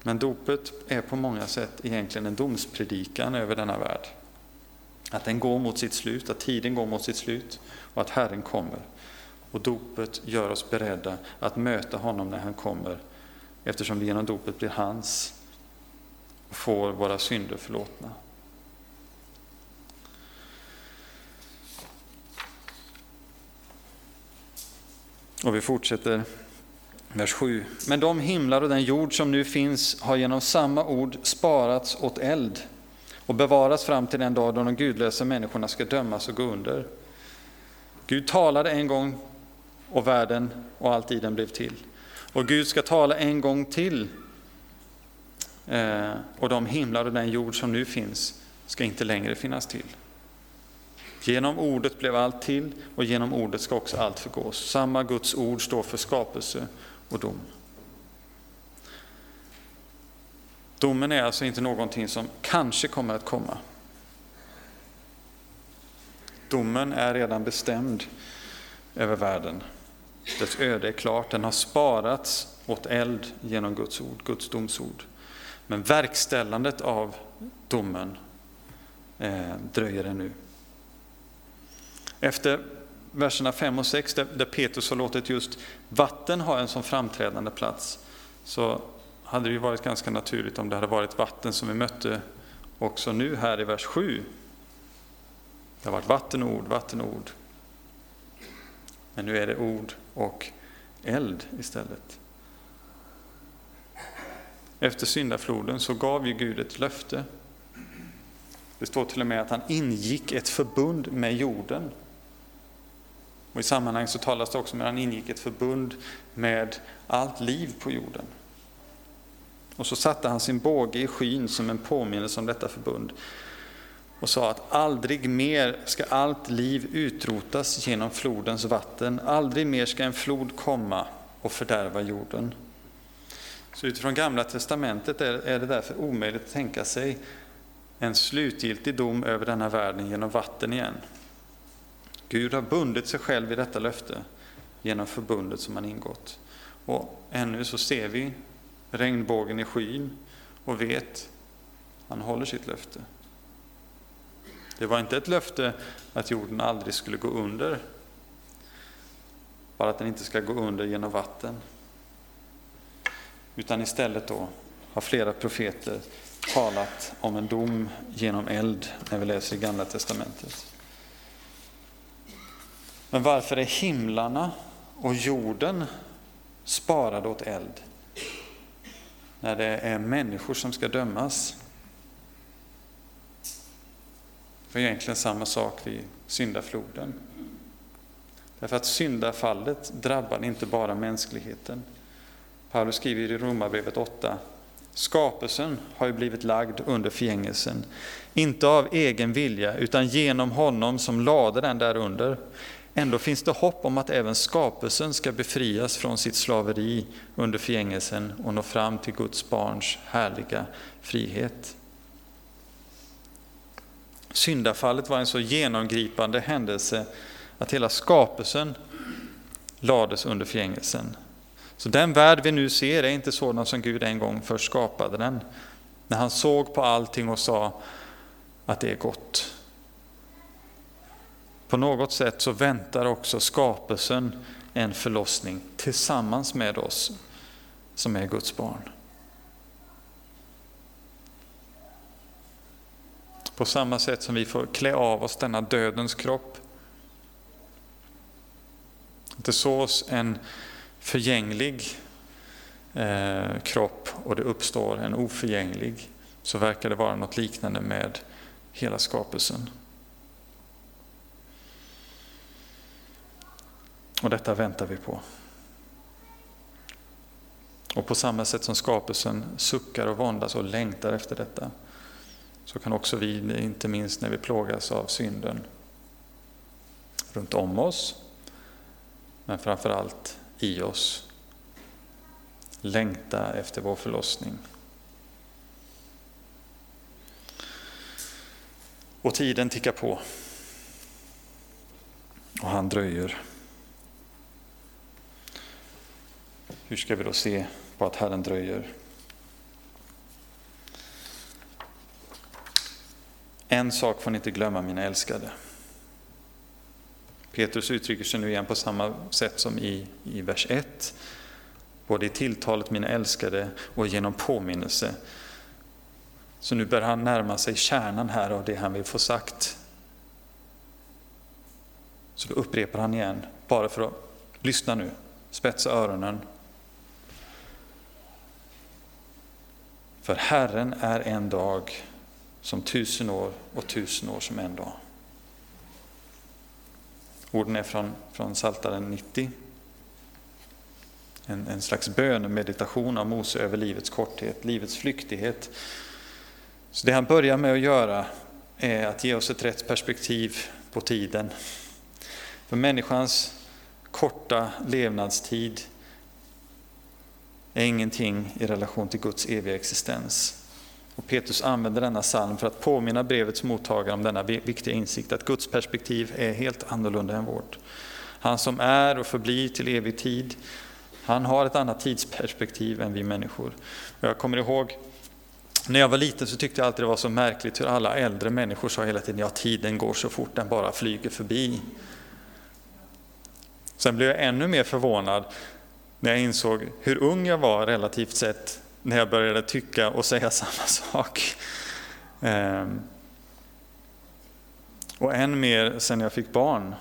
A: Men dopet är på många sätt egentligen en domspredikan över denna värld. Att den går mot sitt slut, att tiden går mot sitt slut och att Herren kommer. Och dopet gör oss beredda att möta honom när han kommer eftersom vi genom dopet blir hans och får våra synder förlåtna. Och vi fortsätter vers 7. Men de himlar och den jord som nu finns har genom samma ord sparats åt eld och bevaras fram till den dag då de gudlösa människorna ska dömas och gå under. Gud talade en gång och världen och allt i den blev till. Och Gud ska tala en gång till. Eh, och de himlar och den jord som nu finns ska inte längre finnas till. Genom ordet blev allt till och genom ordet ska också allt förgås. Samma Guds ord står för skapelse och dom. Domen är alltså inte någonting som kanske kommer att komma. Domen är redan bestämd över världen. Dess öde är klart, den har sparats åt eld genom Guds ord, Guds domsord. Men verkställandet av domen eh, dröjer ännu. Efter verserna 5 och 6, där, där Petrus har låtit just vatten ha en sån framträdande plats, så hade det ju varit ganska naturligt om det hade varit vatten som vi mötte också nu här i vers 7. Det har varit vatten och ord, vatten och ord. Men nu är det ord och eld istället. Efter syndafloden så gav ju Gud ett löfte. Det står till och med att han ingick ett förbund med jorden. Och I sammanhanget så talas det också om att han ingick ett förbund med allt liv på jorden. Och så satte han sin båge i skyn som en påminnelse om detta förbund och sa att aldrig mer ska allt liv utrotas genom flodens vatten, aldrig mer ska en flod komma och fördärva jorden. Så utifrån Gamla Testamentet är det därför omöjligt att tänka sig en slutgiltig dom över denna världen genom vatten igen. Gud har bundit sig själv i detta löfte genom förbundet som han ingått. Och ännu så ser vi regnbågen i skyn och vet han håller sitt löfte. Det var inte ett löfte att jorden aldrig skulle gå under, bara att den inte ska gå under genom vatten. Utan istället då har flera profeter talat om en dom genom eld när vi läser i Gamla Testamentet. Men varför är himlarna och jorden sparade åt eld? När det är människor som ska dömas. Det var egentligen samma sak vid syndafloden. Därför att syndafallet drabbade inte bara mänskligheten. Paulus skriver i Romarbrevet 8 Skapelsen har ju blivit lagd under förgängelsen, inte av egen vilja utan genom honom som lade den därunder. Ändå finns det hopp om att även skapelsen ska befrias från sitt slaveri under förgängelsen och nå fram till Guds barns härliga frihet. Syndafallet var en så genomgripande händelse att hela skapelsen lades under förgängelsen. Så den värld vi nu ser är inte sådan som Gud en gång först skapade den. När han såg på allting och sa att det är gott. På något sätt så väntar också skapelsen en förlossning tillsammans med oss som är Guds barn. På samma sätt som vi får klä av oss denna dödens kropp. Det sås en förgänglig eh, kropp och det uppstår en oförgänglig, så verkar det vara något liknande med hela skapelsen. Och detta väntar vi på. Och på samma sätt som skapelsen suckar och våndas och längtar efter detta, så kan också vi, inte minst när vi plågas av synden, runt om oss, men framför allt i oss, längta efter vår förlossning. Och tiden tickar på. Och han dröjer. Hur ska vi då se på att Herren dröjer? En sak får ni inte glömma, mina älskade. Petrus uttrycker sig nu igen på samma sätt som i, i vers 1. både i tilltalet mina älskade och genom påminnelse. Så nu börjar han närma sig kärnan här av det han vill få sagt. Så då upprepar han igen, bara för att lyssna nu, spetsa öronen. För Herren är en dag som tusen år och tusen år som en dag. Orden är från, från Psaltaren 90. En, en slags bönemeditation av Mose över livets korthet, livets flyktighet. Så det han börjar med att göra är att ge oss ett rätt perspektiv på tiden. För människans korta levnadstid är ingenting i relation till Guds eviga existens. Och Petrus använder denna psalm för att påminna brevets mottagare om denna viktiga insikt att Guds perspektiv är helt annorlunda än vårt. Han som är och förblir till evig tid, han har ett annat tidsperspektiv än vi människor. Och jag kommer ihåg när jag var liten så tyckte jag alltid det var så märkligt hur alla äldre människor sa hela tiden ja tiden går så fort den bara flyger förbi. Sen blev jag ännu mer förvånad när jag insåg hur ung jag var relativt sett när jag började tycka och säga samma sak. Ehm. Och än mer sen jag fick barn.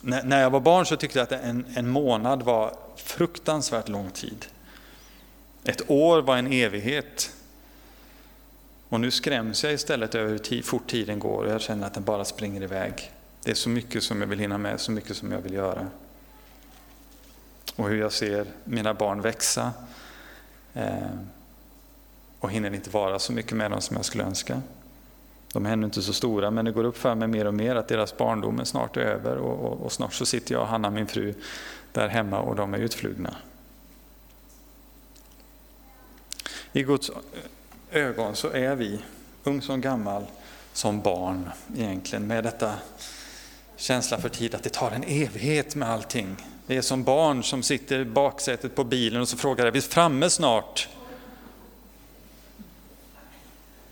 A: När jag var barn så tyckte jag att en, en månad var fruktansvärt lång tid. Ett år var en evighet. Och nu skräms jag istället över hur fort tiden går och jag känner att den bara springer iväg. Det är så mycket som jag vill hinna med, så mycket som jag vill göra. Och hur jag ser mina barn växa. Eh, och hinner inte vara så mycket med dem som jag skulle önska. De är ännu inte så stora, men det går upp för mig mer och mer att deras barndom är snart över och, och, och snart så sitter jag och Hanna, min fru, där hemma och de är utflugna. I Guds ögon så är vi, ung som gammal, som barn egentligen, med detta känsla för tid att det tar en evighet med allting. Det är som barn som sitter i baksätet på bilen och så frågar är vi framme snart?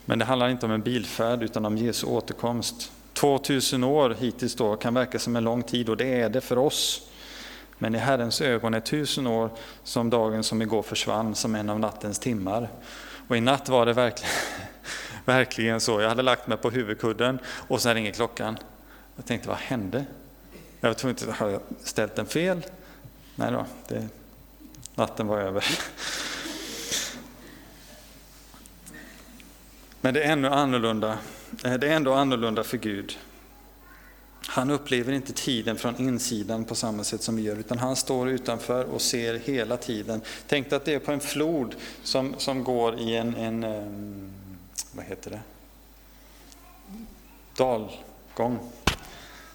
A: Men det handlar inte om en bilfärd utan om Jesu återkomst. 2000 år hittills då kan verka som en lång tid och det är det för oss. Men i Herrens ögon är tusen år som dagen som igår försvann, som en av nattens timmar. Och i natt var det verkligen, verkligen så. Jag hade lagt mig på huvudkudden och sen ringer klockan. Jag tänkte, vad hände? Jag var tvungen att jag ställt den fel. Nej då, det, natten var över. Men det är ändå annorlunda. Eh, det är ändå annorlunda för Gud. Han upplever inte tiden från insidan på samma sätt som vi gör, utan han står utanför och ser hela tiden. Tänk att det är på en flod som, som går i en, en ehm, vad heter det? dalgång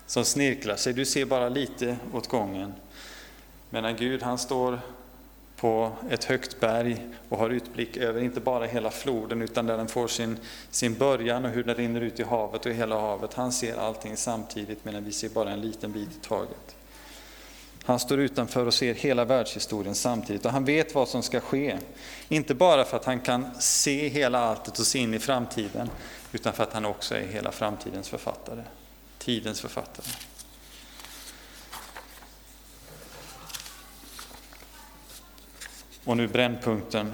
A: som snirklar sig. Du ser bara lite åt gången. Medan Gud han står på ett högt berg och har utblick över inte bara hela floden utan där den får sin, sin början och hur den rinner ut i havet och hela havet. Han ser allting samtidigt medan vi ser bara en liten bit i taget. Han står utanför och ser hela världshistorien samtidigt och han vet vad som ska ske. Inte bara för att han kan se hela alltet och se in i framtiden utan för att han också är hela framtidens författare tidens författare. Och nu brännpunkten.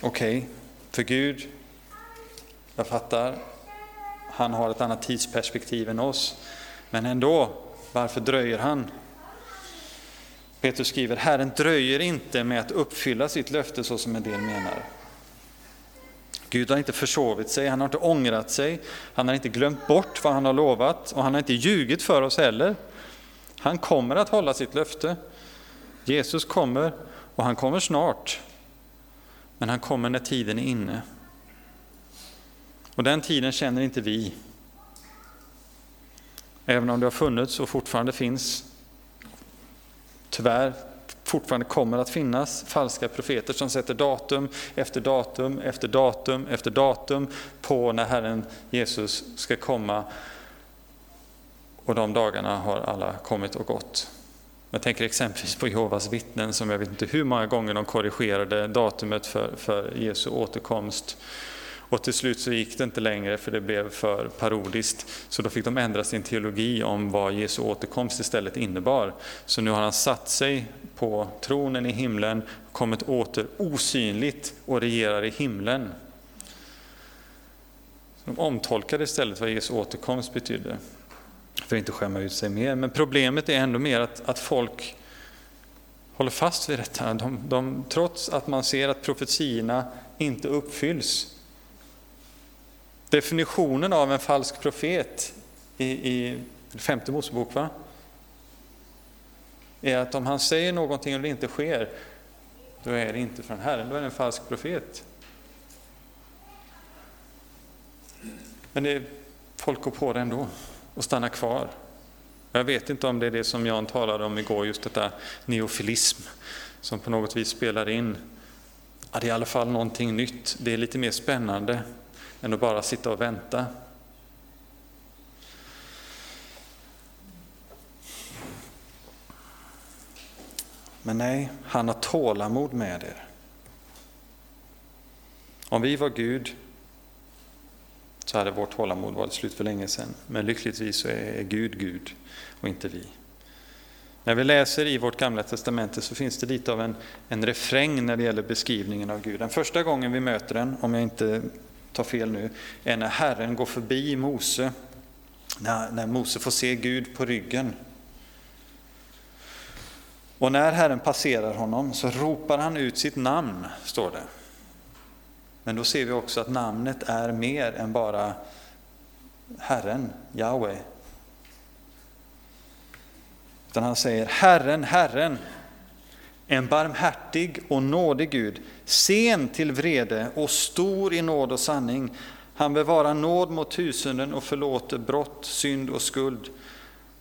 A: Okej, okay, för Gud, jag fattar, han har ett annat tidsperspektiv än oss. Men ändå, varför dröjer han? Petrus skriver, Herren dröjer inte med att uppfylla sitt löfte så som en del menar. Gud har inte försovit sig, han har inte ångrat sig, han har inte glömt bort vad han har lovat och han har inte ljugit för oss heller. Han kommer att hålla sitt löfte. Jesus kommer och han kommer snart. Men han kommer när tiden är inne. Och den tiden känner inte vi. Även om det har funnits och fortfarande finns, tyvärr fortfarande kommer att finnas falska profeter som sätter datum efter datum efter datum efter datum på när Herren Jesus ska komma. Och de dagarna har alla kommit och gått. Jag tänker exempelvis på Jehovas vittnen som jag vet inte hur många gånger de korrigerade datumet för, för Jesu återkomst. Och till slut så gick det inte längre för det blev för parodiskt. Så då fick de ändra sin teologi om vad Jesu återkomst istället innebar. Så nu har han satt sig på tronen i himlen, kommit åter osynligt och regerar i himlen. De omtolkade istället vad Jesu återkomst betydde, för att inte skämma ut sig mer. Men problemet är ändå mer att, att folk håller fast vid detta. De, de, trots att man ser att profetierna inte uppfylls. Definitionen av en falsk profet i, i femte Mosebok va? är att om han säger någonting och det inte sker, då är det inte från Herren, då är det en falsk profet. Men det, folk går på det ändå och stannar kvar. Jag vet inte om det är det som Jan talade om igår, just detta neofilism som på något vis spelar in. Ja, det är i alla fall någonting nytt, det är lite mer spännande än att bara sitta och vänta. Men nej, han har tålamod med er. Om vi var Gud så hade vårt tålamod varit slut för länge sedan. Men lyckligtvis så är Gud Gud och inte vi. När vi läser i vårt gamla testamente så finns det lite av en, en refräng när det gäller beskrivningen av Gud. Den första gången vi möter den, om jag inte Ta fel nu, är när Herren går förbi Mose. När, när Mose får se Gud på ryggen. Och när Herren passerar honom så ropar han ut sitt namn, står det. Men då ser vi också att namnet är mer än bara Herren, Yahweh. Utan han säger Herren, Herren, en barmhärtig och nådig Gud, sen till vrede och stor i nåd och sanning. Han bevarar nåd mot tusenden och förlåter brott, synd och skuld,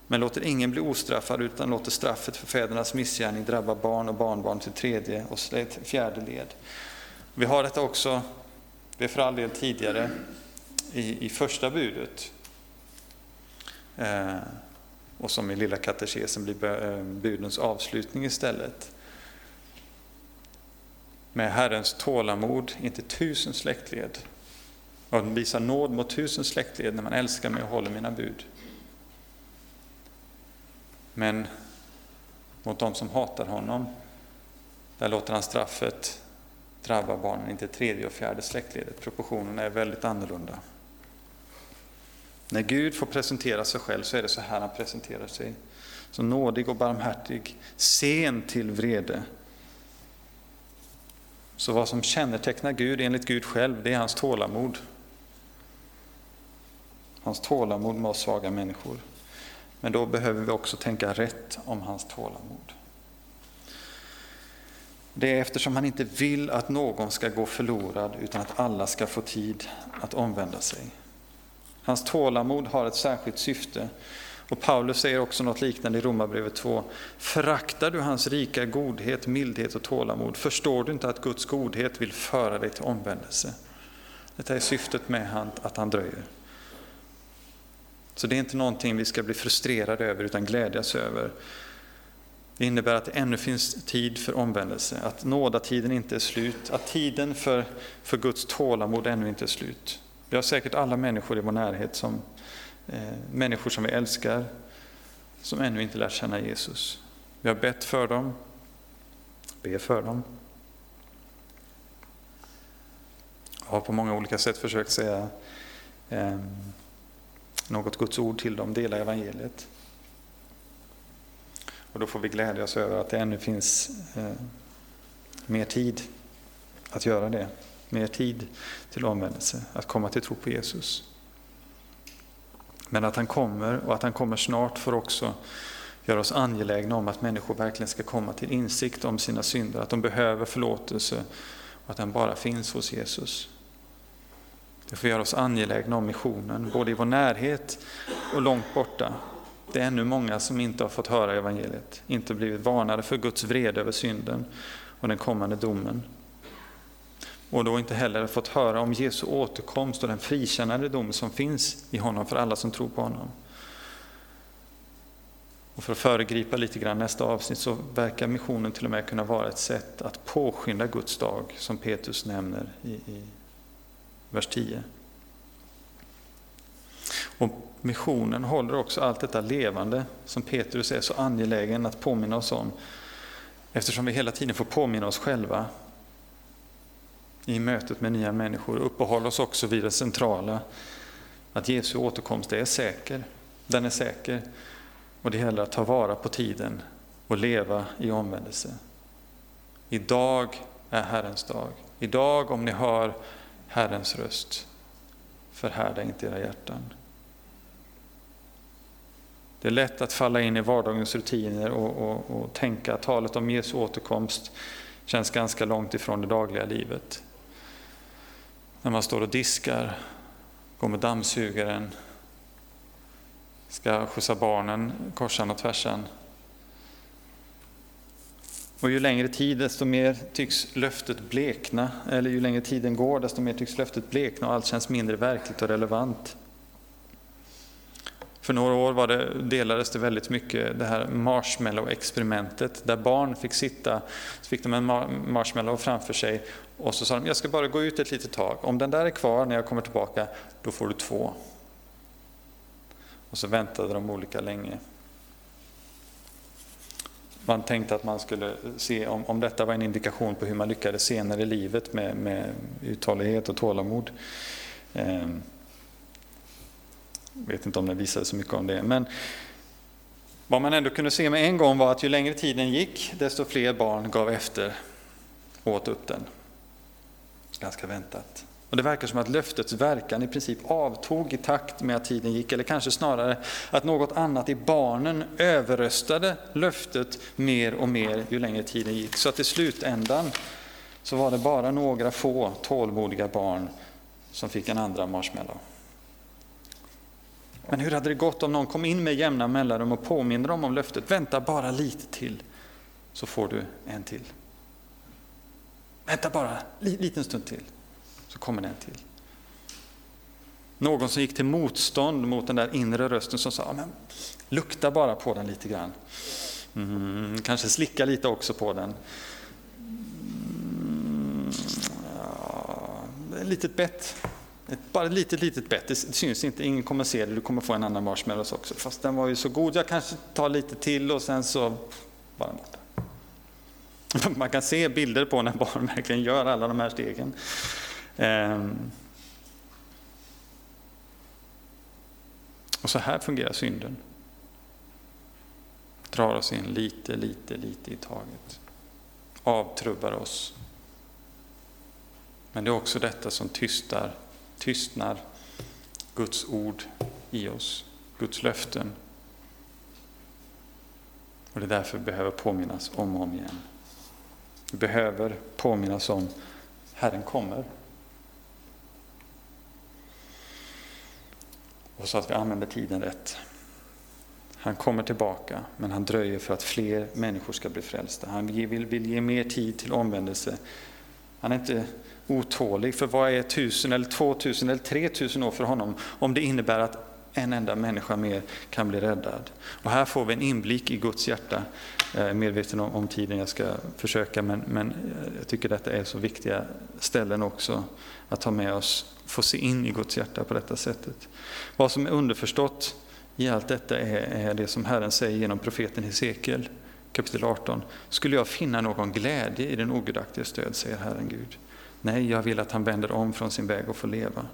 A: men låter ingen bli ostraffad utan låter straffet för fädernas missgärning drabba barn och barnbarn till tredje och fjärde led. Vi har detta också, det är för all del tidigare, i, i första budet. Eh, och som i lilla katekesen blir eh, budens avslutning istället. Med Herrens tålamod, inte tusen släktled. Och visar nåd mot tusen släktled när man älskar mig och håller mina bud. Men mot de som hatar honom, där låter han straffet drabba barnen, inte tredje och fjärde släktledet. Proportionerna är väldigt annorlunda. När Gud får presentera sig själv så är det så här han presenterar sig. Så nådig och barmhärtig, sen till vrede. Så vad som kännetecknar Gud enligt Gud själv, det är hans tålamod. Hans tålamod med oss svaga människor. Men då behöver vi också tänka rätt om hans tålamod. Det är eftersom han inte vill att någon ska gå förlorad utan att alla ska få tid att omvända sig. Hans tålamod har ett särskilt syfte. Och Paulus säger också något liknande i Romarbrevet 2. Föraktar du hans rika godhet, mildhet och tålamod, förstår du inte att Guds godhet vill föra dig till omvändelse. Detta är syftet med att han dröjer. Så det är inte någonting vi ska bli frustrerade över utan glädjas över. Det innebär att det ännu finns tid för omvändelse, att nådatiden inte är slut, att tiden för, för Guds tålamod ännu inte är slut. Vi har säkert alla människor i vår närhet, som, Eh, människor som vi älskar, som ännu inte lärt känna Jesus. Vi har bett för dem, ber för dem. Jag har på många olika sätt försökt säga eh, något Guds ord till dem, dela evangeliet. Och då får vi glädjas över att det ännu finns eh, mer tid att göra det. Mer tid till omvändelse, att komma till tro på Jesus. Men att han kommer och att han kommer snart får också göra oss angelägna om att människor verkligen ska komma till insikt om sina synder, att de behöver förlåtelse och att den bara finns hos Jesus. Det får göra oss angelägna om missionen, både i vår närhet och långt borta. Det är ännu många som inte har fått höra evangeliet, inte blivit varnade för Guds vrede över synden och den kommande domen. Och då inte heller fått höra om Jesu återkomst och den frikännande dom som finns i honom för alla som tror på honom. Och för att föregripa lite grann nästa avsnitt så verkar missionen till och med kunna vara ett sätt att påskynda Guds dag, som Petrus nämner i, i vers 10. Och missionen håller också allt detta levande som Petrus är så angelägen att påminna oss om. Eftersom vi hela tiden får påminna oss själva i mötet med nya människor Uppehåll oss också vid det centrala, att Jesu återkomst är säker. Den är säker och det gäller att ta vara på tiden och leva i omvändelse. Idag är Herrens dag. Idag om ni hör Herrens röst, förhärda inte era hjärtan. Det är lätt att falla in i vardagens rutiner och, och, och tänka att talet om Jesu återkomst känns ganska långt ifrån det dagliga livet. När man står och diskar, går med dammsugaren, ska skjutsa barnen korsan och tvärsan. Och ju längre tid, desto mer tycks löftet blekna. Eller ju längre tiden går, desto mer tycks löftet blekna och allt känns mindre verkligt och relevant. För några år var det, delades det väldigt mycket det här marshmallow-experimentet där barn fick sitta, så fick de en marshmallow framför sig och så sa de, jag ska bara gå ut ett litet tag. Om den där är kvar när jag kommer tillbaka, då får du två. Och så väntade de olika länge. Man tänkte att man skulle se om, om detta var en indikation på hur man lyckades senare i livet med, med uthållighet och tålamod. Eh, vet inte om den visade så mycket om det. Men vad man ändå kunde se med en gång var att ju längre tiden gick, desto fler barn gav efter och åt upp den. Ganska väntat. Och det verkar som att löftets verkan i princip avtog i takt med att tiden gick, eller kanske snarare att något annat i barnen överröstade löftet mer och mer ju längre tiden gick. Så att i slutändan så var det bara några få tålmodiga barn som fick en andra marshmallow. Men hur hade det gått om någon kom in med jämna mellanrum och påminner dem om löftet? Vänta bara lite till så får du en till. Vänta bara en liten stund till så kommer det en till. Någon som gick till motstånd mot den där inre rösten som sa, men lukta bara på den lite grann. Mm, kanske slicka lite också på den. Mm, ja, ett litet bett. Ett, bara ett litet, litet bett. Det syns inte, ingen kommer se det. Du kommer få en annan marshmallows också. Fast den var ju så god. Jag kanske tar lite till och sen så bara borta. Man kan se bilder på när barn verkligen gör alla de här stegen. Ehm. Och så här fungerar synden. Drar oss in lite, lite, lite i taget. Avtrubbar oss. Men det är också detta som tystar, tystnar Guds ord i oss, Guds löften. Och det är därför vi behöver påminnas om och om igen. Vi behöver påminnas om Herren kommer. Och så att vi använder tiden rätt. Han kommer tillbaka, men han dröjer för att fler människor ska bli frälsta. Han vill, vill ge mer tid till omvändelse. Han är inte otålig, för vad är tusen eller två tusen eller tre tusen år för honom om det innebär att en enda människa mer kan bli räddad. Och här får vi en inblick i Guds hjärta. Jag är medveten om, om tiden, jag ska försöka, men, men jag tycker detta är så viktiga ställen också att ta med oss, få se in i Guds hjärta på detta sättet. Vad som är underförstått i allt detta är, är det som Herren säger genom profeten Hesekiel kapitel 18. Skulle jag finna någon glädje i den ogudaktiga stöd, säger Herren Gud. Nej, jag vill att han vänder om från sin väg och får leva.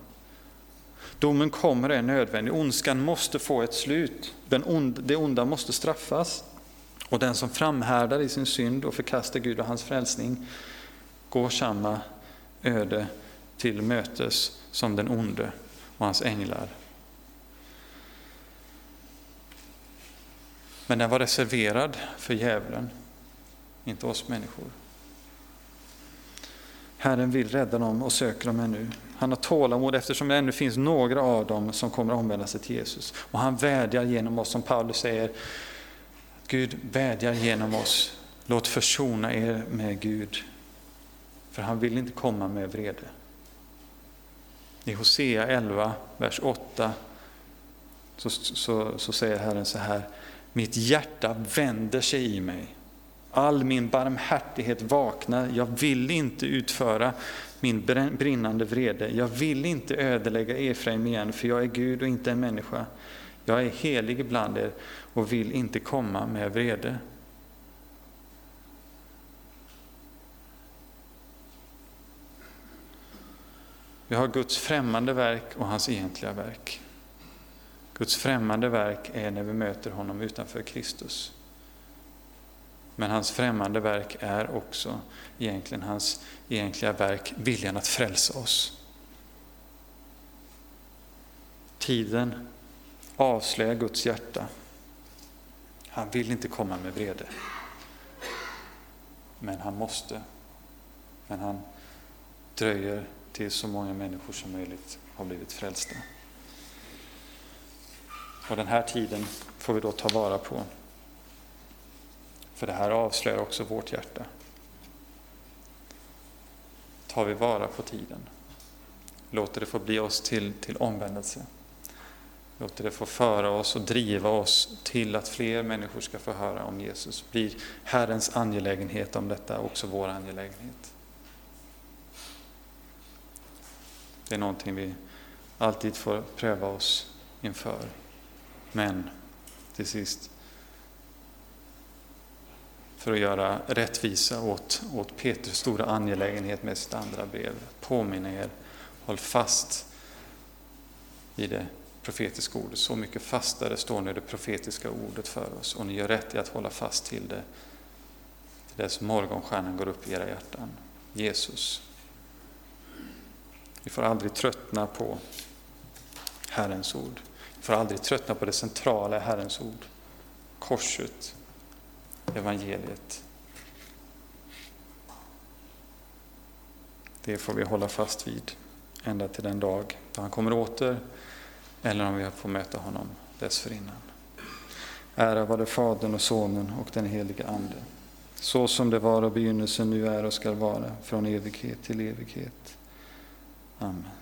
A: Domen kommer och är nödvändig. Ondskan måste få ett slut. Den ond, det onda måste straffas. Och den som framhärdar i sin synd och förkastar Gud och hans frälsning går samma öde till mötes som den onde och hans änglar. Men den var reserverad för djävulen, inte oss människor. Herren vill rädda dem och söker dem ännu. Han har tålamod eftersom det ännu finns några av dem som kommer att omvända sig till Jesus. Och han vädjar genom oss, som Paulus säger, Gud vädjar genom oss, låt försona er med Gud. För han vill inte komma med vrede. I Hosea 11, vers 8, så, så, så säger Herren så här, mitt hjärta vänder sig i mig All min barmhärtighet vaknar. Jag vill inte utföra min brinnande vrede. Jag vill inte ödelägga Efraim igen, för jag är Gud och inte en människa. Jag är helig ibland er och vill inte komma med vrede. Vi har Guds främmande verk och hans egentliga verk. Guds främmande verk är när vi möter honom utanför Kristus. Men hans främmande verk är också egentligen hans egentliga verk, viljan att frälsa oss. Tiden avslöjar Guds hjärta. Han vill inte komma med vrede. Men han måste. Men han dröjer till så många människor som möjligt har blivit frälsta. Och den här tiden får vi då ta vara på. För det här avslöjar också vårt hjärta. Tar vi vara på tiden? Låter det få bli oss till, till omvändelse? Låter det få föra oss och driva oss till att fler människor ska få höra om Jesus? Blir Herrens angelägenhet om detta också vår angelägenhet? Det är någonting vi alltid får pröva oss inför. Men till sist, för att göra rättvisa åt, åt Petrus stora angelägenhet med sitt andra brev, påminna er, håll fast vid det profetiska ordet. Så mycket fastare står nu det profetiska ordet för oss och ni gör rätt i att hålla fast till det till dess morgonstjärnan går upp i era hjärtan. Jesus. Vi får aldrig tröttna på Herrens ord. Vi får aldrig tröttna på det centrala i Herrens ord. Korset, evangeliet. Det får vi hålla fast vid ända till den dag då han kommer åter eller om vi får möta honom dessförinnan. Ära vare Fadern och Sonen och den helige Ande, så som det var och begynnelsen nu är och skall vara, från evighet till evighet. Amen.